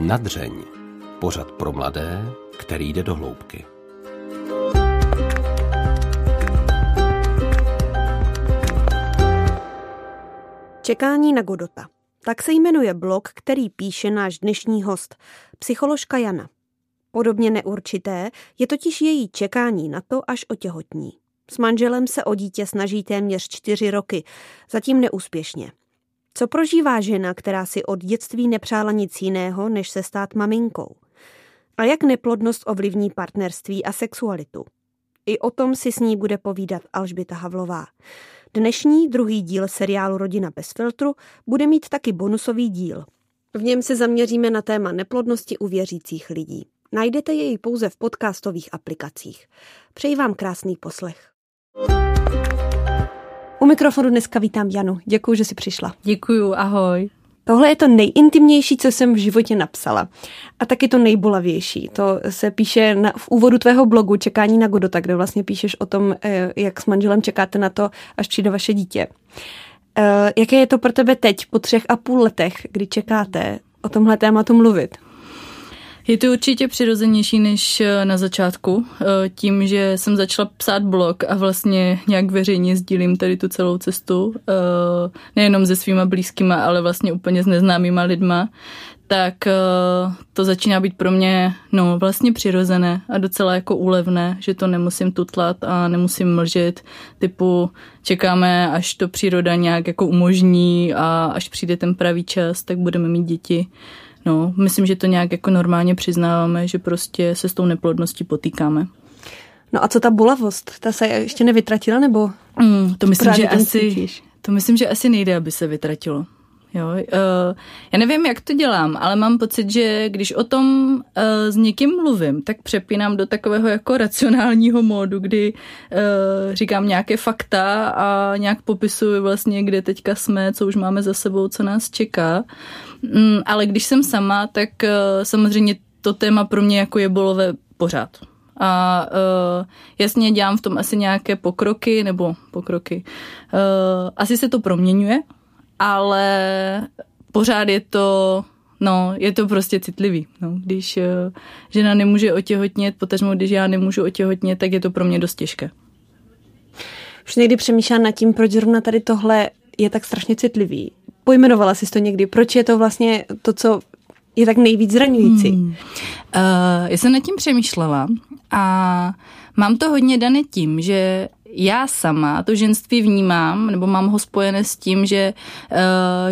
Nadřeň. Pořad pro mladé, který jde do hloubky. Čekání na Godota. Tak se jmenuje blog, který píše náš dnešní host, psycholožka Jana. Podobně neurčité je totiž její čekání na to, až otěhotní. S manželem se o dítě snaží téměř čtyři roky, zatím neúspěšně. Co prožívá žena, která si od dětství nepřála nic jiného, než se stát maminkou? A jak neplodnost ovlivní partnerství a sexualitu? I o tom si s ní bude povídat Alžběta Havlová. Dnešní druhý díl seriálu Rodina bez filtru bude mít taky bonusový díl. V něm se zaměříme na téma neplodnosti u věřících lidí. Najdete jej pouze v podcastových aplikacích. Přeji vám krásný poslech. U mikrofonu dneska vítám Janu. Děkuji, že jsi přišla. Děkuju, ahoj. Tohle je to nejintimnější, co jsem v životě napsala. A taky to nejbolavější. To se píše na, v úvodu tvého blogu Čekání na Godota, kde vlastně píšeš o tom, eh, jak s manželem čekáte na to, až přijde vaše dítě. Eh, jaké je to pro tebe teď, po třech a půl letech, kdy čekáte o tomhle tématu mluvit? Je to určitě přirozenější než eh, na začátku, eh, tím, že jsem začala psát blog a vlastně nějak veřejně sdílím tady tu celou cestu, eh, nejenom se svýma blízkýma, ale vlastně úplně s neznámýma lidma, tak to začíná být pro mě no, vlastně přirozené a docela jako úlevné, že to nemusím tutlat a nemusím mlžit, typu čekáme, až to příroda nějak jako umožní a až přijde ten pravý čas, tak budeme mít děti. No, myslím, že to nějak jako normálně přiznáváme, že prostě se s tou neplodností potýkáme. No a co ta bolavost? Ta se ještě nevytratila, nebo? Mm, to myslím, že asi, to myslím, že asi nejde, aby se vytratilo. Jo, uh, já nevím, jak to dělám, ale mám pocit, že když o tom uh, s někým mluvím, tak přepínám do takového jako racionálního módu, kdy uh, říkám nějaké fakta a nějak popisuju vlastně, kde teďka jsme, co už máme za sebou, co nás čeká. Um, ale když jsem sama, tak uh, samozřejmě to téma pro mě jako je bolové pořád. A uh, jasně dělám v tom asi nějaké pokroky, nebo pokroky. Uh, asi se to proměňuje, ale pořád je to No, je to prostě citlivý. No. Když uh, žena nemůže otěhotnět, potažmo když já nemůžu otěhotnět, tak je to pro mě dost těžké. Už někdy přemýšlám nad tím, proč zrovna tady tohle je tak strašně citlivý. Pojmenovala jsi to někdy? Proč je to vlastně to, co je tak nejvíc zraňující? Hmm. Uh, já jsem nad tím přemýšlela a mám to hodně dané tím, že já sama to ženství vnímám, nebo mám ho spojené s tím, že uh,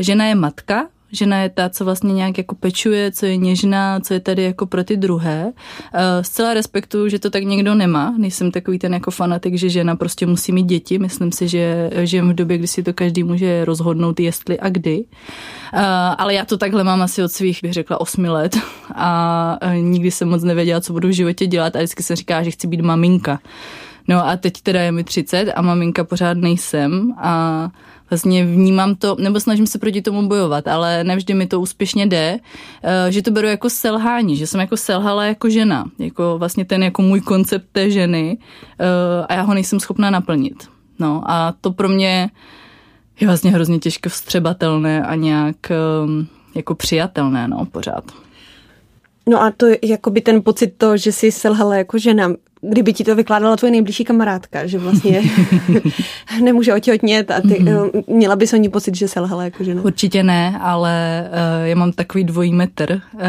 žena je matka, Žena je ta, co vlastně nějak jako pečuje, co je něžná, co je tady jako pro ty druhé. Uh, zcela respektuju, že to tak někdo nemá. Nejsem takový ten jako fanatik, že žena prostě musí mít děti. Myslím si, že žijem v době, kdy si to každý může rozhodnout, jestli a kdy. Uh, ale já to takhle mám asi od svých, bych řekla, osmi let a nikdy jsem moc nevěděla, co budu v životě dělat a vždycky jsem říkala, že chci být maminka. No a teď teda je mi 30 a maminka pořád nejsem a vlastně vnímám to, nebo snažím se proti tomu bojovat, ale nevždy mi to úspěšně jde, eh, že to beru jako selhání, že jsem jako selhala jako žena, jako vlastně ten jako můj koncept té ženy eh, a já ho nejsem schopná naplnit. No a to pro mě je vlastně hrozně těžko vstřebatelné a nějak ehm, jako přijatelné, no, pořád. No a to je jakoby ten pocit to, že jsi selhala jako žena kdyby ti to vykládala tvoje nejbližší kamarádka, že vlastně nemůže otěhotnět a ty mm-hmm. měla bys o ní pocit, že selhala jako žena? Určitě ne, ale uh, já mám takový dvojí metr. Uh,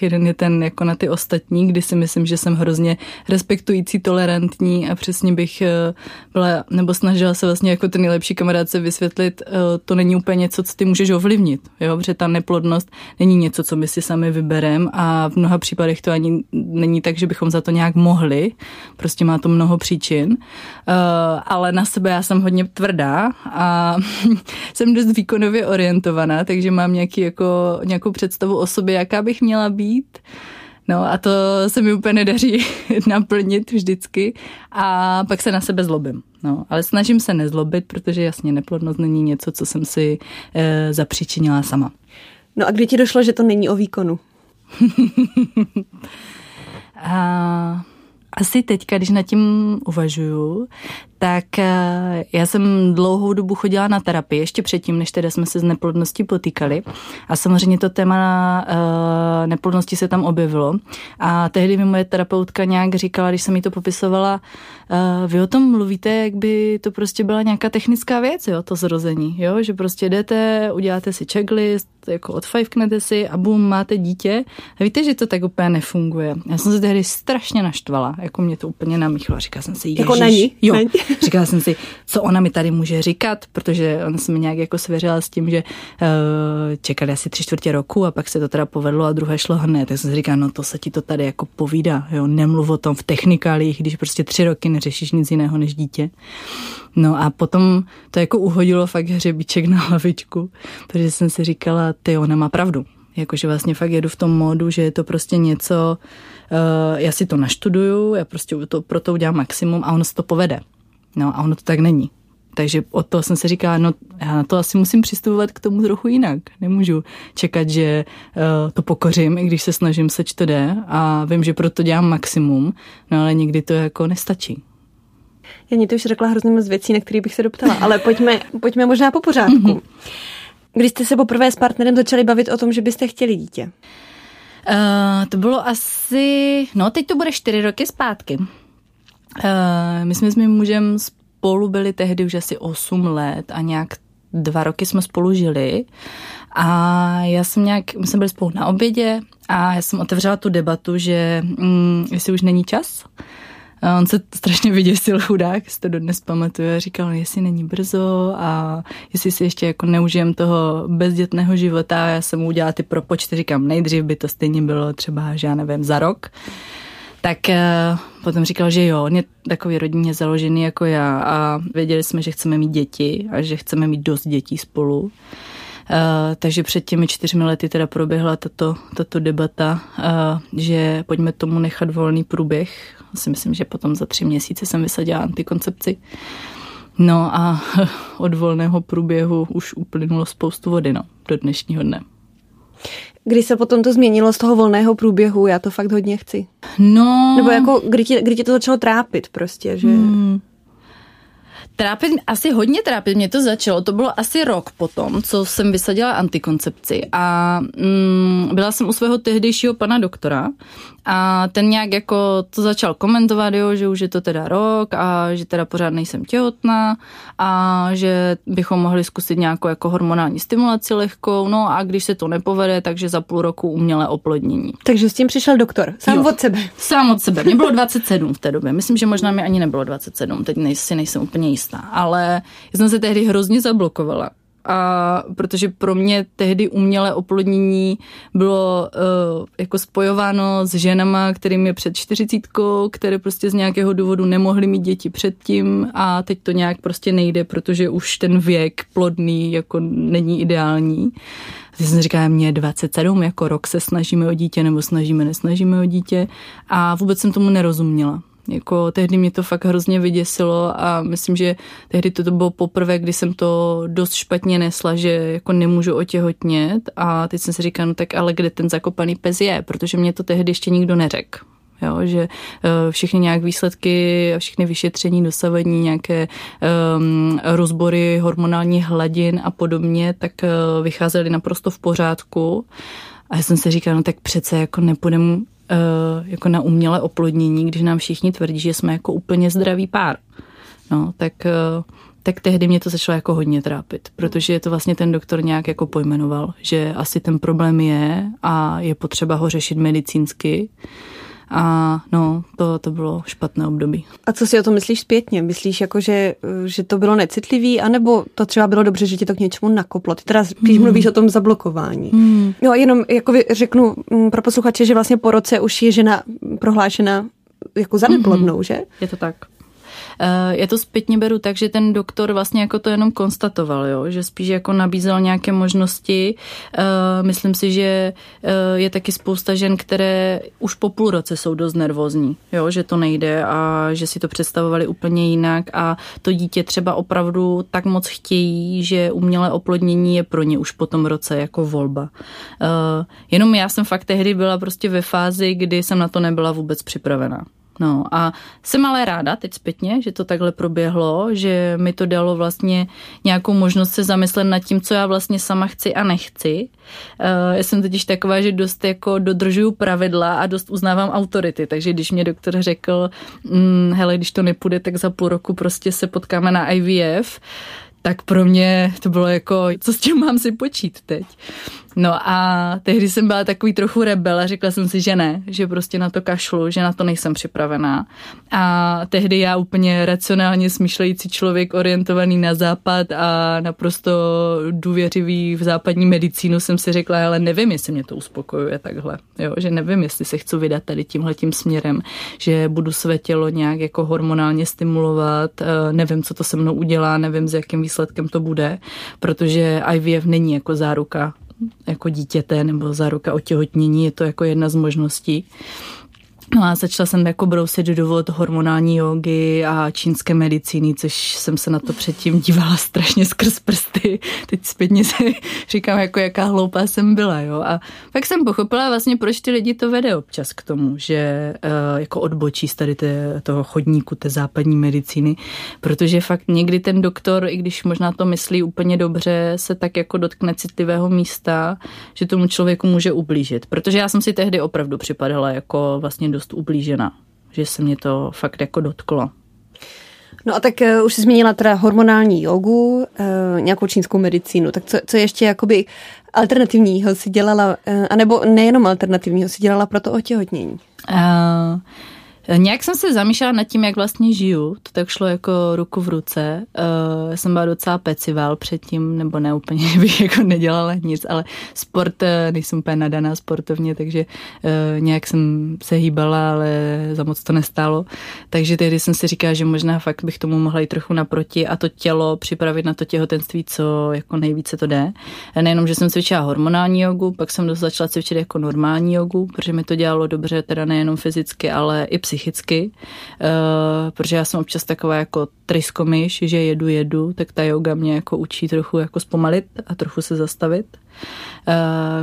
jeden je ten jako na ty ostatní, kdy si myslím, že jsem hrozně respektující, tolerantní a přesně bych uh, byla, nebo snažila se vlastně jako ten nejlepší kamarádce vysvětlit, uh, to není úplně něco, co ty můžeš ovlivnit, jo? protože ta neplodnost není něco, co my si sami vybereme a v mnoha případech to ani není tak, že bychom za to nějak mohli, Prostě má to mnoho příčin, uh, ale na sebe já jsem hodně tvrdá a jsem dost výkonově orientovaná, takže mám nějaký jako, nějakou představu o sobě, jaká bych měla být. No a to se mi úplně nedaří naplnit vždycky a pak se na sebe zlobím. No, ale snažím se nezlobit, protože jasně neplodnost není něco, co jsem si e, zapříčinila sama. No a kdy ti došlo, že to není o výkonu? a asi teďka, když nad tím uvažuju, tak eh, já jsem dlouhou dobu chodila na terapii, ještě předtím, než teda jsme se s neplodností potýkali. A samozřejmě to téma uh, neplodnosti se tam objevilo. A tehdy mi moje terapeutka nějak říkala, když jsem jí to popisovala, vy o tom mluvíte, jak by to prostě byla nějaká technická věc, jo, to zrození, jo, že prostě jdete, uděláte si checklist, jako odfajfknete si a bum, máte dítě. A víte, že to tak úplně nefunguje. Já jsem se tehdy strašně naštvala, jako mě to úplně namíchlo. Říkala jsem si, jako jako není, jo, není. Říkala jsem si, co ona mi tady může říkat, protože ona se mi nějak jako svěřila s tím, že uh, čekali asi tři čtvrtě roku a pak se to teda povedlo a druhé šlo hned. Tak jsem si říkala, no to se ti to tady jako povídá, jo, nemluv o tom v technikálích, když prostě tři roky neřešíš nic jiného než dítě. No a potom to jako uhodilo fakt hřebíček na hlavičku, protože jsem si říkala, ty ona má pravdu. Jakože vlastně fakt jedu v tom módu, že je to prostě něco, uh, já si to naštuduju, já prostě to, pro to udělám maximum a ono se to povede. No a ono to tak není. Takže od toho jsem si říkala, no já na to asi musím přistupovat k tomu trochu jinak. Nemůžu čekat, že uh, to pokořím, i když se snažím, seč to jde a vím, že proto dělám maximum, no ale někdy to jako nestačí. Já to už řekla hrozně moc věcí, na které bych se doptala, ale pojďme, pojďme možná po pořádku. Mm-hmm. Když jste se poprvé s partnerem začali bavit o tom, že byste chtěli dítě? Uh, to bylo asi, no teď to bude čtyři roky zpátky. Uh, my jsme s mým mužem spolu byli tehdy už asi 8 let a nějak dva roky jsme spolu žili a já jsem nějak, my jsme byli spolu na obědě a já jsem otevřela tu debatu, že mm, jestli už není čas. A on se strašně vyděsil chudák, si to dodnes pamatuje říkal, jestli není brzo a jestli si ještě jako neužijem toho bezdětného života. Já jsem mu udělala ty propočty, říkám, nejdřív by to stejně bylo třeba, že já nevím, za rok tak uh, potom říkal, že jo, on je takový rodině založený jako já a věděli jsme, že chceme mít děti a že chceme mít dost dětí spolu. Uh, takže před těmi čtyřmi lety teda proběhla tato, tato debata, uh, že pojďme tomu nechat volný průběh. Si myslím, že potom za tři měsíce jsem vysadila antikoncepci. No a od volného průběhu už uplynulo spoustu vody no, do dnešního dne. Kdy se potom to změnilo z toho volného průběhu, já to fakt hodně chci. No. Nebo jako, kdy tě, kdy to začalo trápit prostě, že... Hmm. Trápit, asi hodně trápit mě to začalo. To bylo asi rok potom, co jsem vysadila antikoncepci a mm, byla jsem u svého tehdejšího pana doktora a ten nějak jako to začal komentovat, jo, že už je to teda rok a že teda pořád nejsem těhotná a že bychom mohli zkusit nějakou jako hormonální stimulaci lehkou, no a když se to nepovede, takže za půl roku umělé oplodnění. Takže s tím přišel doktor, sám jo, od sebe. Sám od sebe. Mě bylo 27 v té době. Myslím, že možná mi ani nebylo 27, teď si nejsem úplně jistá, ale já jsem se tehdy hrozně zablokovala a protože pro mě tehdy umělé oplodnění bylo uh, jako spojováno s ženama, kterým je před čtyřicítkou, které prostě z nějakého důvodu nemohly mít děti předtím a teď to nějak prostě nejde, protože už ten věk plodný jako není ideální. A teď jsem říkala, mě 27, jako rok se snažíme o dítě nebo snažíme, nesnažíme o dítě a vůbec jsem tomu nerozuměla. Jako tehdy mě to fakt hrozně vyděsilo a myslím, že tehdy to, to bylo poprvé, kdy jsem to dost špatně nesla, že jako nemůžu otěhotnět a teď jsem si říkala, no tak ale kde ten zakopaný pes je, protože mě to tehdy ještě nikdo neřekl. Jo, že uh, všechny nějak výsledky všechny vyšetření, dosavadní nějaké um, rozbory hormonálních hladin a podobně, tak uh, vycházely naprosto v pořádku. A já jsem si říkala, no tak přece jako nepůjdem Eh, jako na umělé oplodnění, když nám všichni tvrdí, že jsme jako úplně zdravý pár. No, tak, eh, tak tehdy mě to začalo jako hodně trápit, protože to vlastně ten doktor nějak jako pojmenoval, že asi ten problém je a je potřeba ho řešit medicínsky a no, to, to bylo špatné období. A co si o tom myslíš zpětně? Myslíš jako, že, že to bylo necitlivý, anebo to třeba bylo dobře, že ti to k něčemu nakoplo? Ty teda, když hmm. mluvíš o tom zablokování. Hmm. No jenom jako řeknu mm, pro posluchače, že vlastně po roce už je žena prohlášena jako zaneplovnou, hmm. že? Je to tak. Eh, já to zpětně beru tak, že ten doktor vlastně jako to jenom konstatoval, jo? že spíš jako nabízel nějaké možnosti. Eh, myslím si, že eh, je taky spousta žen, které už po půl roce jsou dost nervózní, jo? že to nejde a že si to představovali úplně jinak a to dítě třeba opravdu tak moc chtějí, že umělé oplodnění je pro ně už po tom roce jako volba. Jenom já jsem fakt tehdy byla prostě ve fázi, kdy jsem na to nebyla vůbec připravená. No a jsem ale ráda teď zpětně, že to takhle proběhlo, že mi to dalo vlastně nějakou možnost se zamyslet nad tím, co já vlastně sama chci a nechci. Eh, já jsem totiž taková, že dost jako dodržuju pravidla a dost uznávám autority, takže když mě doktor řekl, hm, hele, když to nepůjde, tak za půl roku prostě se potkáme na IVF, tak pro mě to bylo jako, co s tím mám si počít teď. No a tehdy jsem byla takový trochu rebel a řekla jsem si, že ne, že prostě na to kašlu, že na to nejsem připravená. A tehdy já úplně racionálně smýšlející člověk orientovaný na západ a naprosto důvěřivý v západní medicínu jsem si řekla, ale nevím, jestli mě to uspokojuje takhle. Jo, že nevím, jestli se chci vydat tady tímhletím směrem, že budu své tělo nějak jako hormonálně stimulovat, eh, nevím, co to se mnou udělá, nevím, s jakým výsledkem to bude, protože IVF není jako záruka jako dítěte nebo záruka otěhotnění, je to jako jedna z možností. No a začala jsem jako brousit do důvod hormonální jogy a čínské medicíny, což jsem se na to předtím dívala strašně skrz prsty. Teď zpětně si říkám, jako jaká hloupá jsem byla, jo. A pak jsem pochopila vlastně, proč ty lidi to vede občas k tomu, že uh, jako odbočí z tady té, toho chodníku té západní medicíny, protože fakt někdy ten doktor, i když možná to myslí úplně dobře, se tak jako dotkne citlivého místa, že tomu člověku může ublížit. Protože já jsem si tehdy opravdu připadala jako vlastně dost ublížena, že se mě to fakt jako dotklo. No a tak uh, už jsi zmínila teda hormonální jogu, uh, nějakou čínskou medicínu, tak co, co ještě jakoby alternativního si dělala, uh, anebo nejenom alternativního si dělala pro to otěhotnění? Uh, Nějak jsem se zamýšlela nad tím, jak vlastně žiju. To tak šlo jako ruku v ruce. Uh, jsem byla docela pecival předtím, nebo ne úplně, bych jako nedělala nic, ale sport, eh, nejsem úplně nadaná sportovně, takže nějak jsem se hýbala, ale za moc to nestálo. Takže tehdy jsem si říkala, že možná fakt bych tomu mohla jít trochu naproti a to tělo připravit na to těhotenství, co jako nejvíce to jde. Nejenom, že jsem cvičila hormonální jogu, pak jsem začala cvičit jako normální jogu, protože mi to dělalo dobře, teda nejenom fyzicky, ale i psychicky psychicky, uh, protože já jsem občas taková jako tryskomiš, že jedu, jedu, tak ta yoga mě jako učí trochu jako zpomalit a trochu se zastavit. Uh,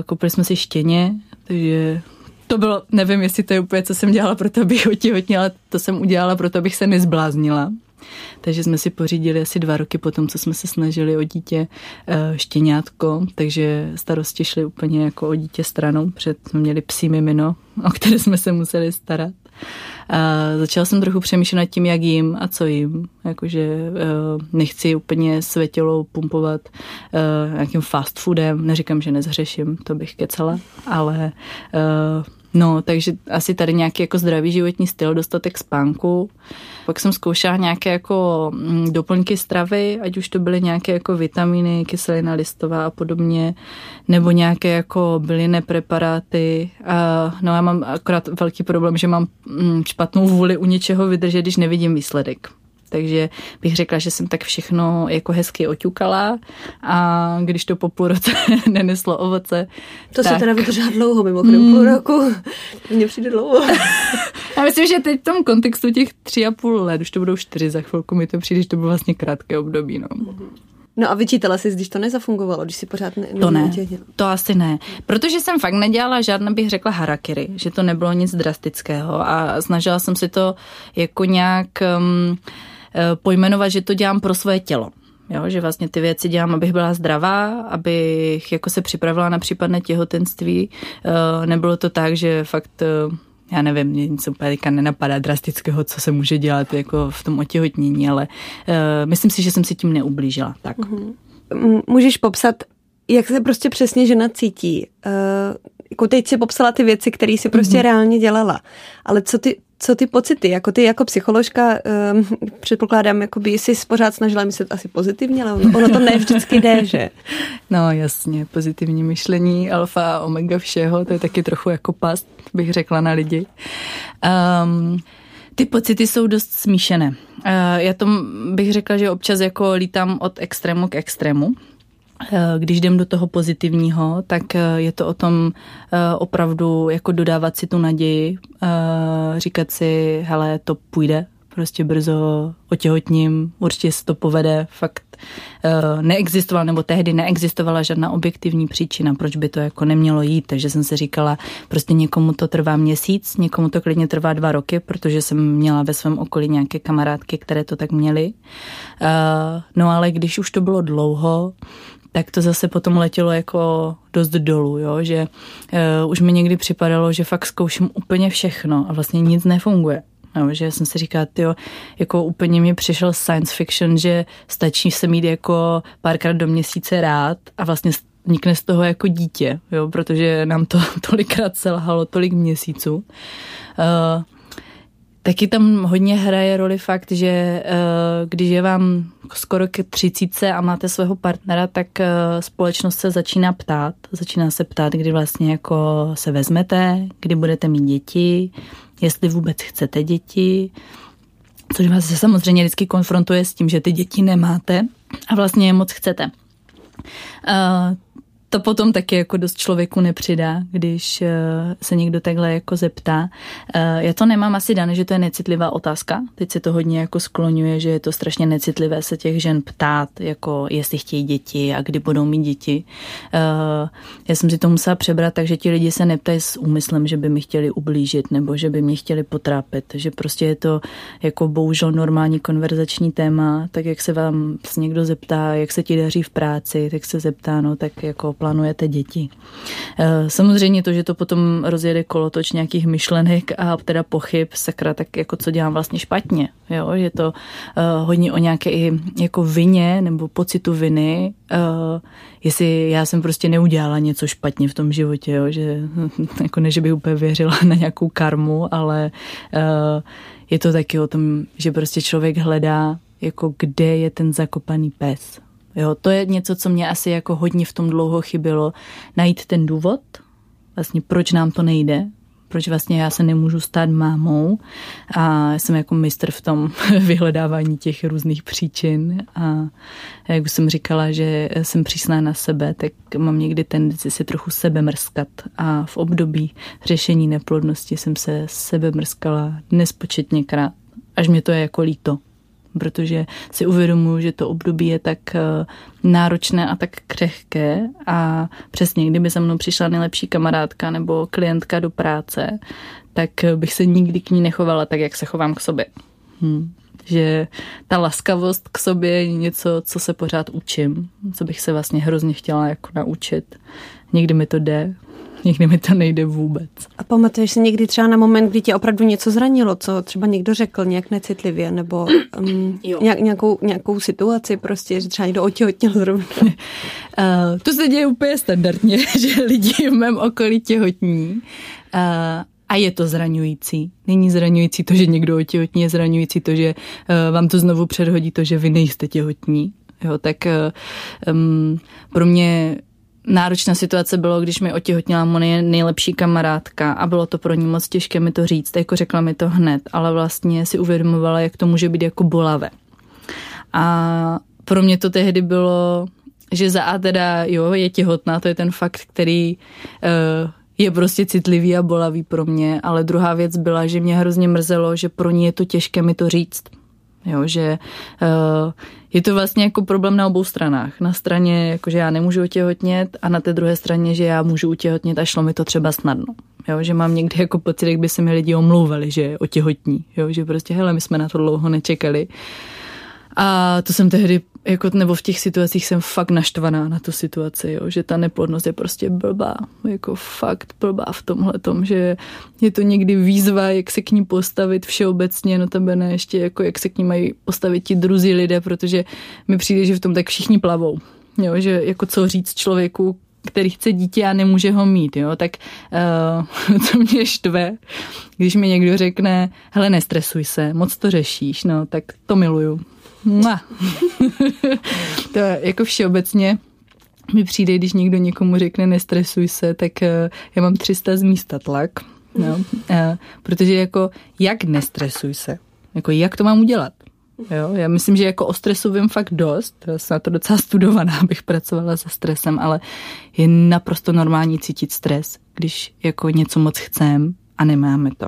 koupili jsme si štěně, takže to bylo, nevím, jestli to je úplně, co jsem dělala pro to, abych otěhotněla, to jsem udělala pro to, abych se nezbláznila. Takže jsme si pořídili asi dva roky potom, co jsme se snažili o dítě eh, štěňátko, takže starosti šly úplně jako o dítě stranou, protože jsme měli psí mimino, o které jsme se museli starat. A začala jsem trochu přemýšlet nad tím, jak jim a co jim. Jakože uh, nechci úplně své tělo pumpovat uh, nějakým fast foodem. Neříkám, že nezhřeším, to bych kecala, ale uh, No, takže asi tady nějaký jako zdravý životní styl, dostatek spánku. Pak jsem zkoušela nějaké jako mm, doplňky stravy, ať už to byly nějaké jako vitamíny, kyselina listová a podobně, nebo nějaké jako bylinné preparáty. A, no já mám akorát velký problém, že mám mm, špatnou vůli u něčeho vydržet, když nevidím výsledek. Takže bych řekla, že jsem tak všechno jako hezky oťukala a když to po půl roce neneslo ovoce. To tak... se teda vydržela dlouho, mimochodem mm. půl roku. Mně přijde dlouho. Já myslím, že teď v tom kontextu těch tři a půl let, už to budou čtyři za chvilku, mi to přijde, že to bylo vlastně krátké období. No. No a vyčítala jsi, když to nezafungovalo, když si pořád ne, To ne, to asi ne. Protože jsem fakt nedělala žádné, bych řekla, harakiri, že to nebylo nic drastického a snažila jsem si to jako nějak... Um, pojmenovat, že to dělám pro svoje tělo. Jo, že vlastně ty věci dělám, abych byla zdravá, abych jako se připravila na případné těhotenství. Eh, nebylo to tak, že fakt eh, já nevím, mě nic úplně nenapadá drastického, co se může dělat jako v tom otěhotnění, ale uh, myslím si, že jsem si tím neublížila. Tak. Mm-hmm. Můžeš popsat, jak se prostě přesně žena cítí? Jako teď si popsala ty věci, které si prostě mm-hmm. reálně dělala, ale co ty, co ty pocity, jako ty jako psycholožka, um, předpokládám, jako by jsi pořád snažila myslet asi pozitivně, ale ono, ono to ne vždycky jde, že? No jasně, pozitivní myšlení, alfa a omega všeho, to je taky trochu jako past, bych řekla na lidi. Um, ty pocity jsou dost smíšené. Uh, já tom bych řekla, že občas jako lítám od extrému k extrému. Eh, když jdem do toho pozitivního, tak eh, je to o tom eh, opravdu jako dodávat si tu naději, říkat si, hele, to půjde, prostě brzo otěhotním, určitě se to povede, fakt neexistovala, nebo tehdy neexistovala žádná objektivní příčina, proč by to jako nemělo jít, takže jsem si říkala, prostě někomu to trvá měsíc, někomu to klidně trvá dva roky, protože jsem měla ve svém okolí nějaké kamarádky, které to tak měly. No ale když už to bylo dlouho, tak to zase potom letělo jako dost dolů, jo? že uh, už mi někdy připadalo, že fakt zkouším úplně všechno a vlastně nic nefunguje. No, že jsem si říkala, tyjo, jako úplně mi přišel science fiction, že stačí se mít jako párkrát do měsíce rád a vlastně vznikne z toho jako dítě, jo, protože nám to tolikrát selhalo, tolik měsíců. Uh, Taky tam hodně hraje roli fakt, že uh, když je vám skoro ke třicíce a máte svého partnera, tak uh, společnost se začíná ptát. Začíná se ptát, kdy vlastně jako se vezmete, kdy budete mít děti, jestli vůbec chcete děti, což vás se samozřejmě vždycky konfrontuje s tím, že ty děti nemáte a vlastně je moc chcete. To potom taky jako dost člověku nepřidá, když eh, se někdo takhle jako zeptá. Eh, já to nemám asi dané, že to je necitlivá otázka. Teď se to hodně jako skloňuje, že je to strašně necitlivé se těch žen ptát, jako jestli chtějí děti a kdy budou mít děti. Eh, já jsem si to musela přebrat, takže ti lidi se neptají s úmyslem, že by mi chtěli ublížit nebo že by mě chtěli potrápit. Že prostě je to jako bohužel normální konverzační téma, tak jak se vám někdo zeptá, jak se ti daří v práci, tak se zeptá, no tak jako plánujete děti. Eh, samozřejmě to, že to potom rozjede kolotoč nějakých myšlenek a teda pochyb, sakra, tak jako co dělám vlastně špatně. Jo? Je to uh, hodně o nějaké i jako vině nebo pocitu viny, uh, jestli já jsem prostě neudělala něco špatně v tom životě, jo? že jako ne, že bych úplně věřila na nějakou karmu, ale je to taky o tom, že prostě člověk hledá jako kde je ten zakopaný pes. Jo, to je něco, co mě asi jako hodně v tom dlouho chybilo. Najít ten důvod, vlastně proč nám to nejde, proč vlastně já se nemůžu stát mámou a jsem jako mistr v tom vyhledávání těch různých příčin. A jak už jsem říkala, že jsem přísná na sebe, tak mám někdy tendenci si trochu sebe mrskat a v období řešení neplodnosti jsem se sebe mrskala nespočetněkrát, až mě to je jako líto protože si uvědomuji, že to období je tak eh, náročné a tak křehké a přesně, kdyby se mnou přišla nejlepší kamarádka nebo klientka do práce, tak bych se nikdy k ní nechovala tak, jak se chovám k sobě. Hmm. Že ta laskavost k sobě je něco, co se pořád učím, co bych se vlastně hrozně chtěla jako naučit. Někdy mi to jde, někdy mi to nejde vůbec. A pamatuješ si někdy třeba na moment, kdy tě opravdu něco zranilo, co třeba někdo řekl nějak necitlivě, nebo um, nějak, nějakou, nějakou situaci prostě, že třeba někdo otěhotněl zrovna? uh, to se děje úplně standardně, že lidi v mém okolí těhotní. Uh, a je to zraňující. Není zraňující to, že někdo otěhotní, je zraňující to, že uh, vám to znovu předhodí to, že vy nejste těhotní. Jo, tak um, pro mě náročná situace bylo, když mi otěhotněla moje nejlepší kamarádka a bylo to pro ní moc těžké mi to říct, jako řekla mi to hned, ale vlastně si uvědomovala, jak to může být jako bolavé. A pro mě to tehdy bylo, že za A teda, jo, je těhotná, to je ten fakt, který uh, je prostě citlivý a bolavý pro mě, ale druhá věc byla, že mě hrozně mrzelo, že pro ní je to těžké mi to říct. Jo, že uh, je to vlastně jako problém na obou stranách. Na straně, jako že já nemůžu otěhotnět a na té druhé straně, že já můžu otěhotnět a šlo mi to třeba snadno. Jo, že mám někdy jako pocit, jak by se mi lidi omlouvali, že otěhotní. Jo, že prostě, hele, my jsme na to dlouho nečekali. A to jsem tehdy, jako, nebo v těch situacích jsem fakt naštvaná na tu situaci, jo, že ta neplodnost je prostě blbá, jako fakt blbá v tomhle tom, že je to někdy výzva, jak se k ní postavit všeobecně, no tebe ne ještě jako jak se k ní mají postavit ti druzí lidé, protože mi přijde, že v tom tak všichni plavou, jo, že jako co říct člověku, který chce dítě a nemůže ho mít, jo, tak uh, co mě štve, když mi někdo řekne, hele, nestresuj se, moc to řešíš, no, tak to miluju. To jako všeobecně mi přijde, když někdo někomu řekne nestresuj se, tak uh, já mám 300 z místa tlak, no, uh, protože jako jak nestresuj se, jako jak to mám udělat? Jo, já myslím, že jako o stresu vím fakt dost. Já jsem na to docela studovaná, abych pracovala se stresem, ale je naprosto normální cítit stres, když jako něco moc chcem a nemáme to.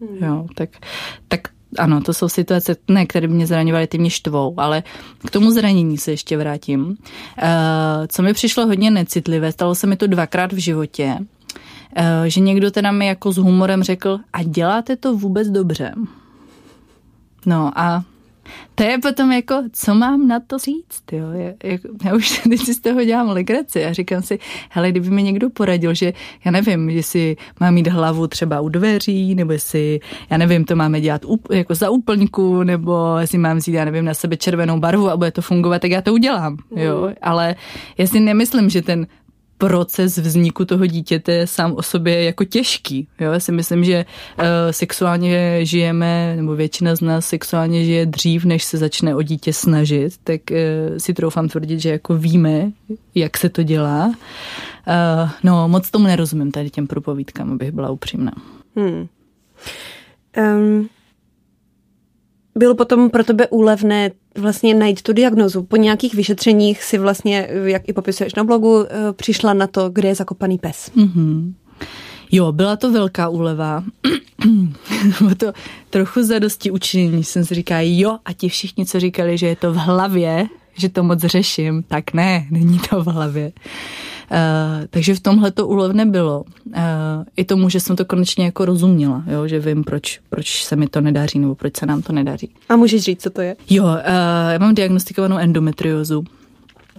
Hmm. Jo, tak, tak ano, to jsou situace, ne, které by mě zraňovaly, ty mě štvou, ale k tomu zranění se ještě vrátím. Uh, co mi přišlo hodně necitlivé, stalo se mi to dvakrát v životě, uh, že někdo teda mi jako s humorem řekl, a děláte to vůbec dobře. No a to je potom jako, co mám na to říct, jo? Já, jako, já už teď si z toho dělám legraci a říkám si, hele, kdyby mi někdo poradil, že já nevím, jestli mám mít hlavu třeba u dveří, nebo jestli, já nevím, to máme dělat up, jako za úplňku, nebo jestli mám vzít, já nevím, na sebe červenou barvu a bude to fungovat, tak já to udělám, jo? Mm. Ale já si nemyslím, že ten proces vzniku toho dítěte je sám o sobě jako těžký. Jo? Já si myslím, že uh, sexuálně žijeme, nebo většina z nás sexuálně žije dřív, než se začne o dítě snažit, tak uh, si troufám tvrdit, že jako víme, jak se to dělá. Uh, no, moc tomu nerozumím tady těm propovídkám, abych byla upřímná. Hmm. Um, bylo potom pro tebe úlevné vlastně najít tu diagnozu. Po nějakých vyšetřeních si vlastně, jak i popisuješ na blogu, eh, přišla na to, kde je zakopaný pes. Mm-hmm. Jo, byla to velká úleva. Bylo to trochu zadosti učinění. Jsem si říkala, jo, a ti všichni, co říkali, že je to v hlavě, že to moc řeším, tak ne, není to v hlavě. Uh, takže v tomhle to úlovné bylo. Uh, I tomu, že jsem to konečně jako rozuměla, jo, že vím, proč, proč se mi to nedaří nebo proč se nám to nedaří. A můžeš říct, co to je? Jo, uh, já mám diagnostikovanou endometriózu.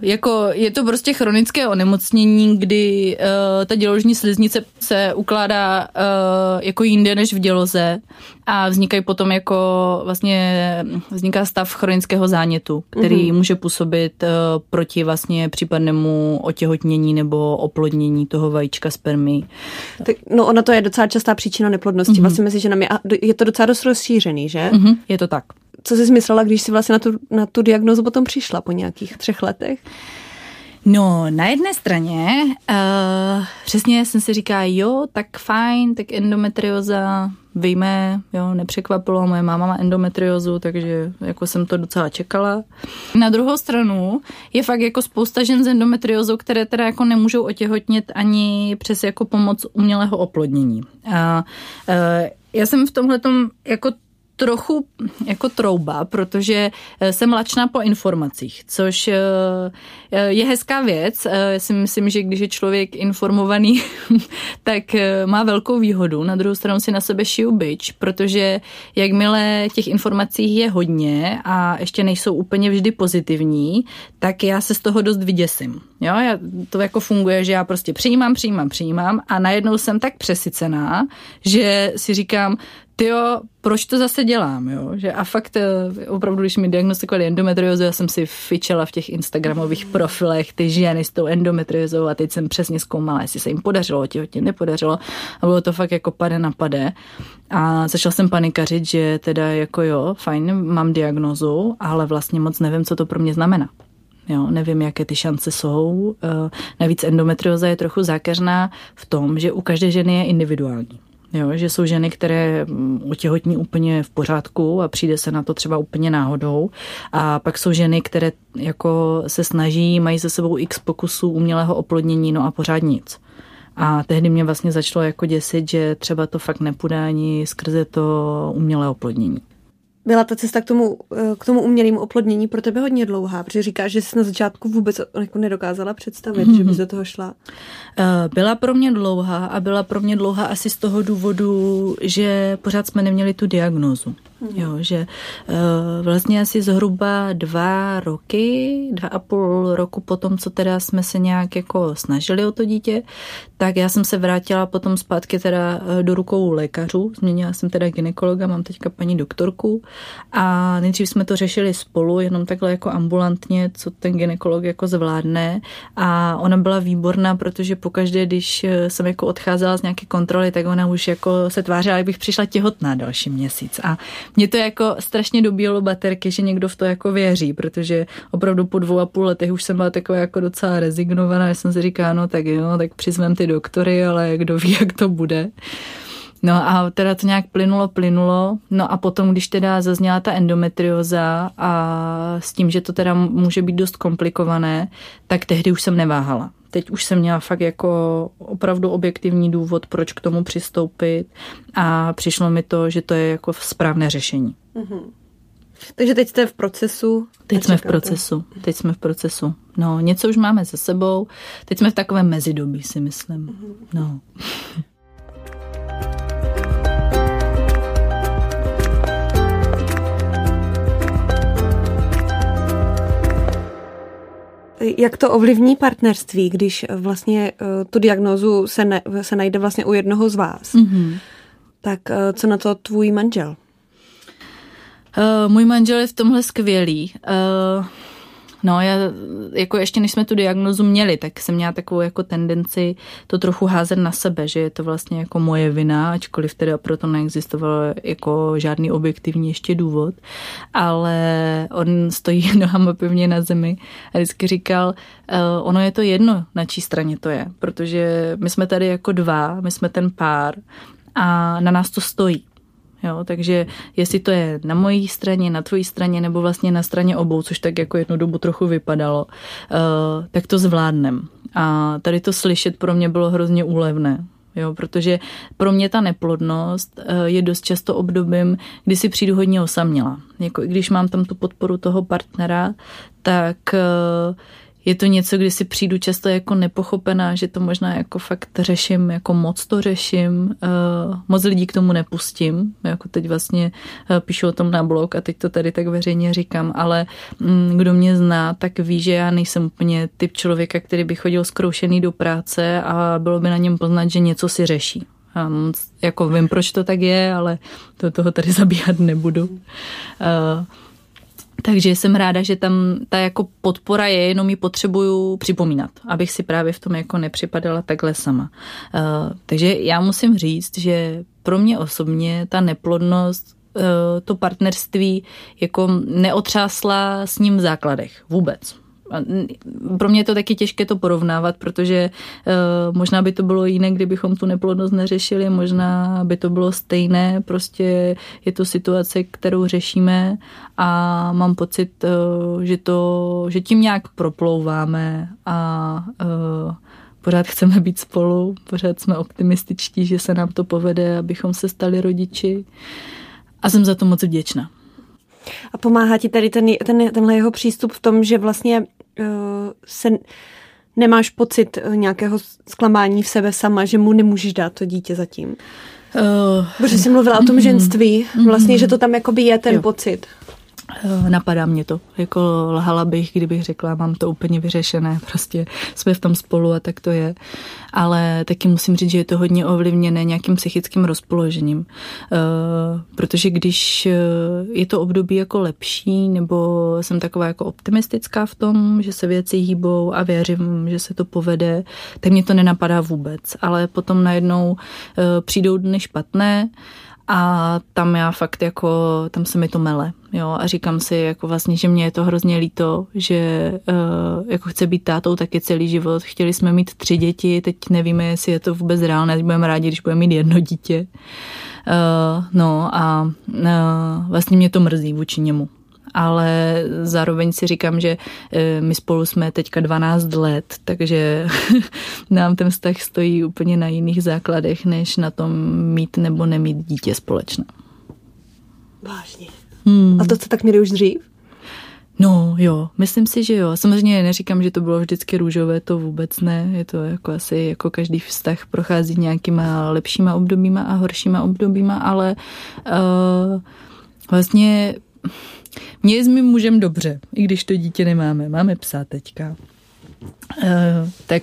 Jako je to prostě chronické onemocnění, kdy uh, ta děložní sliznice se ukládá uh, jako jinde než v děloze a vznikají potom jako vlastně vzniká stav chronického zánětu, který mm-hmm. může působit uh, proti vlastně případnému otěhotnění nebo oplodnění toho vajíčka spermí. Tak, no ona to je docela častá příčina neplodnosti mm-hmm. vlastně mezi ženami a je to docela dost rozšířený, že? Mm-hmm, je to tak co jsi myslela, když jsi vlastně na tu, na tu diagnozu potom přišla po nějakých třech letech? No, na jedné straně uh, přesně jsem si říká, jo, tak fajn, tak endometrioza, víme, jo, nepřekvapilo, moje máma má endometriozu, takže jako jsem to docela čekala. Na druhou stranu je fakt jako spousta žen s endometriozou, které teda jako nemůžou otěhotnit ani přes jako pomoc umělého oplodnění. A uh, já jsem v tomhle jako trochu jako trouba, protože eh, jsem lačná po informacích, což eh, eh, je hezká věc. Já si myslím, že když je člověk informovaný, tak má velkou výhodu. Na druhou stranu si na sebe šiju byč, protože jakmile těch informací je hodně a ještě nejsou úplně vždy pozitivní, tak já se z toho dost vyděsím. Jo, já, to jako funguje, že já prostě přijímám, přijímám, přijímám a najednou jsem tak přesycená, že si říkám, jo, proč to zase dělám, jo? Že a fakt eh, opravdu, když mi diagnostikovali endometriózu, já jsem si fičela v těch instagramových profilech ty ženy s tou endometriózou a teď jsem přesně zkoumala, jestli se jim podařilo, těhotně nepodařilo a bylo to fakt jako pade na pade a začala jsem panikařit, že teda jako jo, fajn, mám diagnozu, ale vlastně moc nevím, co to pro mě znamená. Jo, nevím, jaké ty šance jsou. Eh, navíc endometrioza je trochu zákeřná v tom, že u každé ženy je individuální. Jo, že jsou ženy, které mm, otěhotní úplně v pořádku a přijde se na to třeba úplně náhodou. A pak jsou ženy, které jako se snaží, mají ze sebou x pokusů umělého oplodnění, no a pořád nic. A tehdy mě vlastně začalo jako děsit, že třeba to fakt nepůjde ani skrze to umělé oplodnění. Byla ta cesta k tomu, eh, k tomu umělému oplodnění pro tebe hodně dlouhá, protože říkáš, že jsi na začátku vůbec jako nedokázala představit, mm-hmm. že bys do toho šla. Eh, byla pro mě dlouhá a byla pro mě dlouhá asi z toho důvodu, že pořád jsme neměli tu diagnózu. Jo, že uh, vlastně asi zhruba dva roky, dva a půl roku potom, co teda jsme se nějak jako snažili o to dítě, tak já jsem se vrátila potom zpátky teda eh, do rukou lékařů. Změnila jsem teda ginekologa, mám teďka paní doktorku. A nejdřív jsme to řešili spolu, jenom takhle jako ambulantně, co ten ginekolog jako zvládne. A ona byla výborná, protože pokaždé, když eh, jsem jako odcházela z nějaké kontroly, tak ona už jako se tvářila, jak bych přišla těhotná další měsíc. A mě to jako strašně dobíjelo baterky, že někdo v to jako věří, protože opravdu po dvou a půl letech už jsem byla taková jako docela rezignovaná, já jsem si říkala, no tak jo, tak přizvem ty doktory, ale kdo ví, jak to bude. No a teda to nějak plynulo, plynulo. No a potom, když teda zazněla ta endometrioza a s tím, že to teda může být dost komplikované, tak tehdy už jsem neváhala. Teď už jsem měla fakt jako opravdu objektivní důvod, proč k tomu přistoupit a přišlo mi to, že to je jako správné řešení. Mm-hmm. Takže teď jste v procesu? Teď jsme v procesu. Teď jsme v procesu. No, něco už máme za sebou. Teď jsme v takovém mezidobí, si myslím. Mm-hmm. No. Jak to ovlivní partnerství, když vlastně uh, tu diagnózu se, ne, se najde vlastně u jednoho z vás? Mm-hmm. Tak uh, co na to tvůj manžel? Uh, můj manžel je v tomhle skvělý. Uh, No, já jako ještě než jsme tu diagnozu měli, tak jsem měla takovou jako tendenci to trochu házet na sebe, že je to vlastně jako moje vina, ačkoliv teda proto neexistoval jako žádný objektivní ještě důvod, ale on stojí nohama pevně na zemi a vždycky říkal, uh, ono je to jedno, na čí straně to je, protože my jsme tady jako dva, my jsme ten pár a na nás to stojí. Jo, takže jestli to je na mojí straně, na tvojí straně nebo vlastně na straně obou, což tak jako jednu dobu trochu vypadalo, uh, tak to zvládnem. A tady to slyšet pro mě bylo hrozně úlevné. Jo, protože pro mě ta neplodnost uh, je dost často obdobím, kdy si přijdu hodně osaměla. Jako i když mám tam tu podporu toho partnera, tak uh, je to něco, kdy si přijdu často jako nepochopená, že to možná jako fakt řeším, jako moc to řeším, uh, moc lidí k tomu nepustím, jako teď vlastně uh, píšu o tom na blog a teď to tady tak veřejně říkám, ale um, kdo mě zná, tak ví, že já nejsem úplně typ člověka, který by chodil zkroušený do práce a bylo by na něm poznat, že něco si řeší. A moc, jako vím, proč to tak je, ale do toho tady zabíhat nebudu. Uh, takže jsem ráda, že tam ta jako podpora je, jenom ji potřebuju připomínat, abych si právě v tom jako nepřipadala takhle sama. Uh, takže já musím říct, že pro mě osobně ta neplodnost uh, to partnerství jako neotřásla s ním v základech vůbec pro mě je to taky těžké to porovnávat, protože uh, možná by to bylo jiné, kdybychom tu neplodnost neřešili, možná by to bylo stejné, prostě je to situace, kterou řešíme a mám pocit, uh, že, to, že tím nějak proplouváme a uh, pořád chceme být spolu, pořád jsme optimističtí, že se nám to povede, abychom se stali rodiči a jsem za to moc vděčná. A pomáhá ti tady ten, ten, tenhle jeho přístup v tom, že vlastně uh, se nemáš pocit eh, nějakého zklamání v sebe sama, že mu nemůžeš dát to dítě zatím? Uh, Protože jsi mluvila o tom mm, ženství, vlastně, že to tam jakoby je ten jo. pocit. Eh, napadá mě to. Jako lhala bych, kdybych řekla, mám to úplně vyřešené, prostě jsme v tom spolu a tak to je. Ale taky musím říct, že je to hodně ovlivněné nějakým psychickým rozpoložením. Uh, protože když eh, je to období jako lepší, nebo jsem taková jako optimistická v tom, že se věci hýbou a věřím, že se to povede, tak mě to nenapadá vůbec. Ale potom najednou přijdou dny špatné, a tam já fakt jako, tam se mi to mele, jo, a říkám si jako vlastně, že mě je to hrozně líto, že uh, jako chce být tátou taky celý život, chtěli jsme mít tři děti, teď nevíme, jestli je to vůbec reálné, teď budeme rádi, když budeme mít jedno dítě, uh, no a uh, vlastně mě to mrzí vůči němu, ale zároveň si říkám, že eh, my spolu jsme teďka 12 let, takže nám ten vztah stojí úplně na jiných základech, než na tom mít nebo nemít dítě společné. Vážně. Hmm. A to, co tak měli už dřív? No jo, myslím si, že jo. Samozřejmě neříkám, že to bylo vždycky růžové, to vůbec ne. Je to jako asi, jako každý vztah prochází nějakýma lepšíma obdobíma a horšíma obdobíma, ale uh, vlastně mě je s mým mužem dobře, i když to dítě nemáme. Máme psa teďka. Uh, tak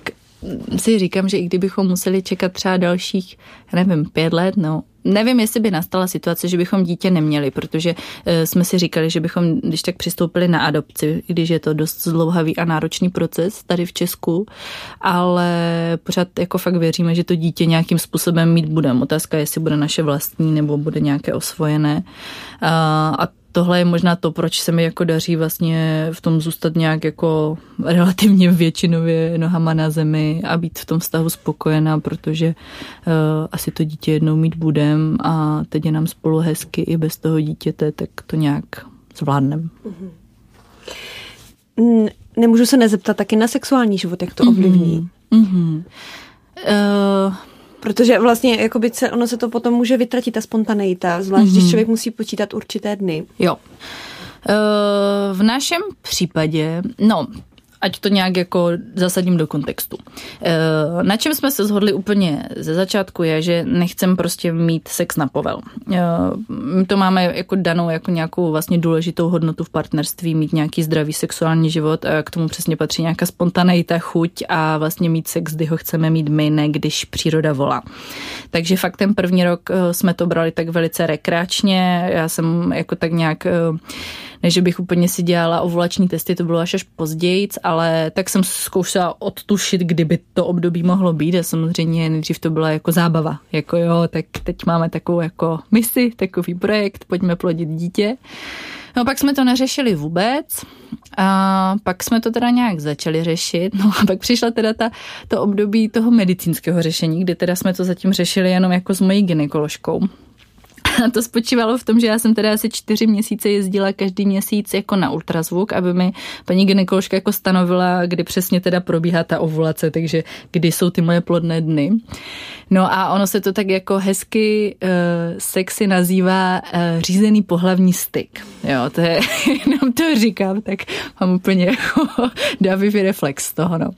si říkám, že i kdybychom museli čekat třeba dalších, já nevím, pět let, no, nevím, jestli by nastala situace, že bychom dítě neměli, protože uh, jsme si říkali, že bychom, když tak přistoupili na adopci, když je to dost zdlouhavý a náročný proces tady v Česku, ale pořád jako fakt věříme, že to dítě nějakým způsobem mít budeme. Otázka je, jestli bude naše vlastní nebo bude nějaké osvojené. Uh, a tohle je možná to, proč se mi jako daří vlastně v tom zůstat nějak jako relativně většinově nohama na zemi a být v tom vztahu spokojená, protože uh, asi to dítě jednou mít budem a teď je nám spolu hezky i bez toho dítěte, tak to nějak zvládnem. Mm-hmm. Nemůžu se nezeptat taky na sexuální život, jak to ovlivní? Mm-hmm. Uh, Protože vlastně jakoby se, ono se to potom může vytratit, ta spontaneita, zvlášť mm-hmm. když Mhm. člověk musí počítat určité dny. Jo. V našem případě, no, ať to nějak jako zasadím do kontextu. Eh, Na čem jsme se shodli úplně ze začátku je, že nechcem prostě mít sex na povel. Eh, My to máme jako danou jako nějakou vlastně důležitou hodnotu v partnerství, mít nějaký zdravý sexuální život a k tomu přesně patří nějaká spontaneita, chuť a vlastně mít sex, kdy ho chceme mít my, ne když příroda volá. Takže fakt ten první rok eh, jsme to brali tak velice rekreačně, já jsem jako tak nějak ne, že bych úplně si dělala ovulační testy, to bylo až až později, ale tak jsem zkoušela odtušit, kdyby to období mohlo být a samozřejmě nejdřív to byla jako zábava, jako jo, tak teď máme takovou jako misi, takový projekt, pojďme plodit dítě. No pak jsme to neřešili vůbec a pak jsme to teda nějak začali řešit, no a pak přišla teda ta, to období toho medicínského řešení, kdy teda jsme to zatím řešili jenom jako s mojí gynekoložkou. A to spočívalo v tom, že já jsem teda asi čtyři měsíce jezdila každý měsíc jako na ultrazvuk, aby mi paní gynekoložka jako stanovila, kdy přesně teda probíhá ta ovulace, takže kdy jsou ty moje plodné dny. No a ono se to tak jako hezky uh, sexy nazývá uh, řízený pohlavní styk. Jo, to je, jenom to říkám, tak mám úplně jako davivý reflex z toho, no.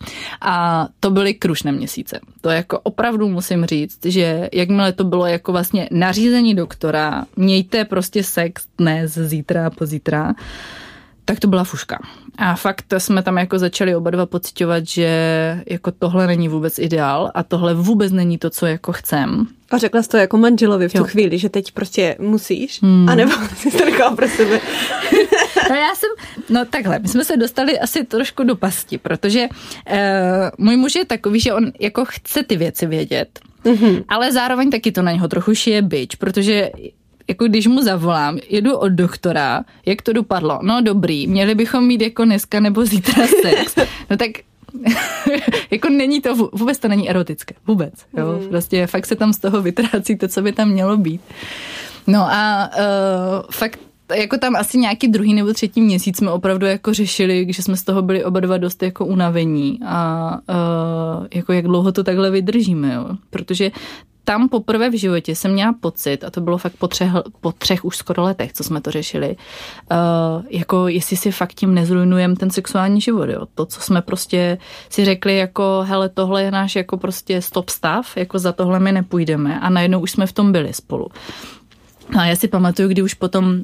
A to byly krušné měsíce. To jako opravdu musím říct, že jakmile to bylo jako vlastně nařízení doktora, mějte prostě sex dnes, zítra pozítra, tak to byla fuška. A fakt jsme tam jako začali oba dva pocitovat, že jako tohle není vůbec ideál a tohle vůbec není to, co jako chcem. A řekla jsi to jako manželovi v tu Jo. chvíli, že teď prostě musíš, hmm. anebo jsi to nechala pro sebe. No já jsem, no takhle, my jsme se dostali asi trošku do pasti, protože uh, můj muž je takový, že on jako chce ty věci vědět, mm-hmm. ale zároveň taky to na něho trochu šije bič, protože jako když mu zavolám, jedu od doktora, jak to dopadlo? No dobrý, měli bychom mít jako dneska nebo zítra sex. No tak jako není to, vů- vůbec to není erotické, vůbec. Jo? Prostě fakt se tam z toho vytrácí to, co by tam mělo být. No a uh, fakt jako tam asi nějaký druhý nebo třetí měsíc jsme opravdu jako řešili, že jsme z toho byli oba dva dost jako unavení a uh, jako jak dlouho to takhle vydržíme, jo? protože tam poprvé v životě jsem měla pocit, a to bylo fakt po třech, po třech už skoro letech, co jsme to řešili, uh, jako jestli si fakt tím nezrujnujeme ten sexuální život, jo. To, co jsme prostě si řekli, jako hele, tohle je náš jako prostě stop stav, jako za tohle my nepůjdeme a najednou už jsme v tom byli spolu. A já si pamatuju, kdy už potom uh,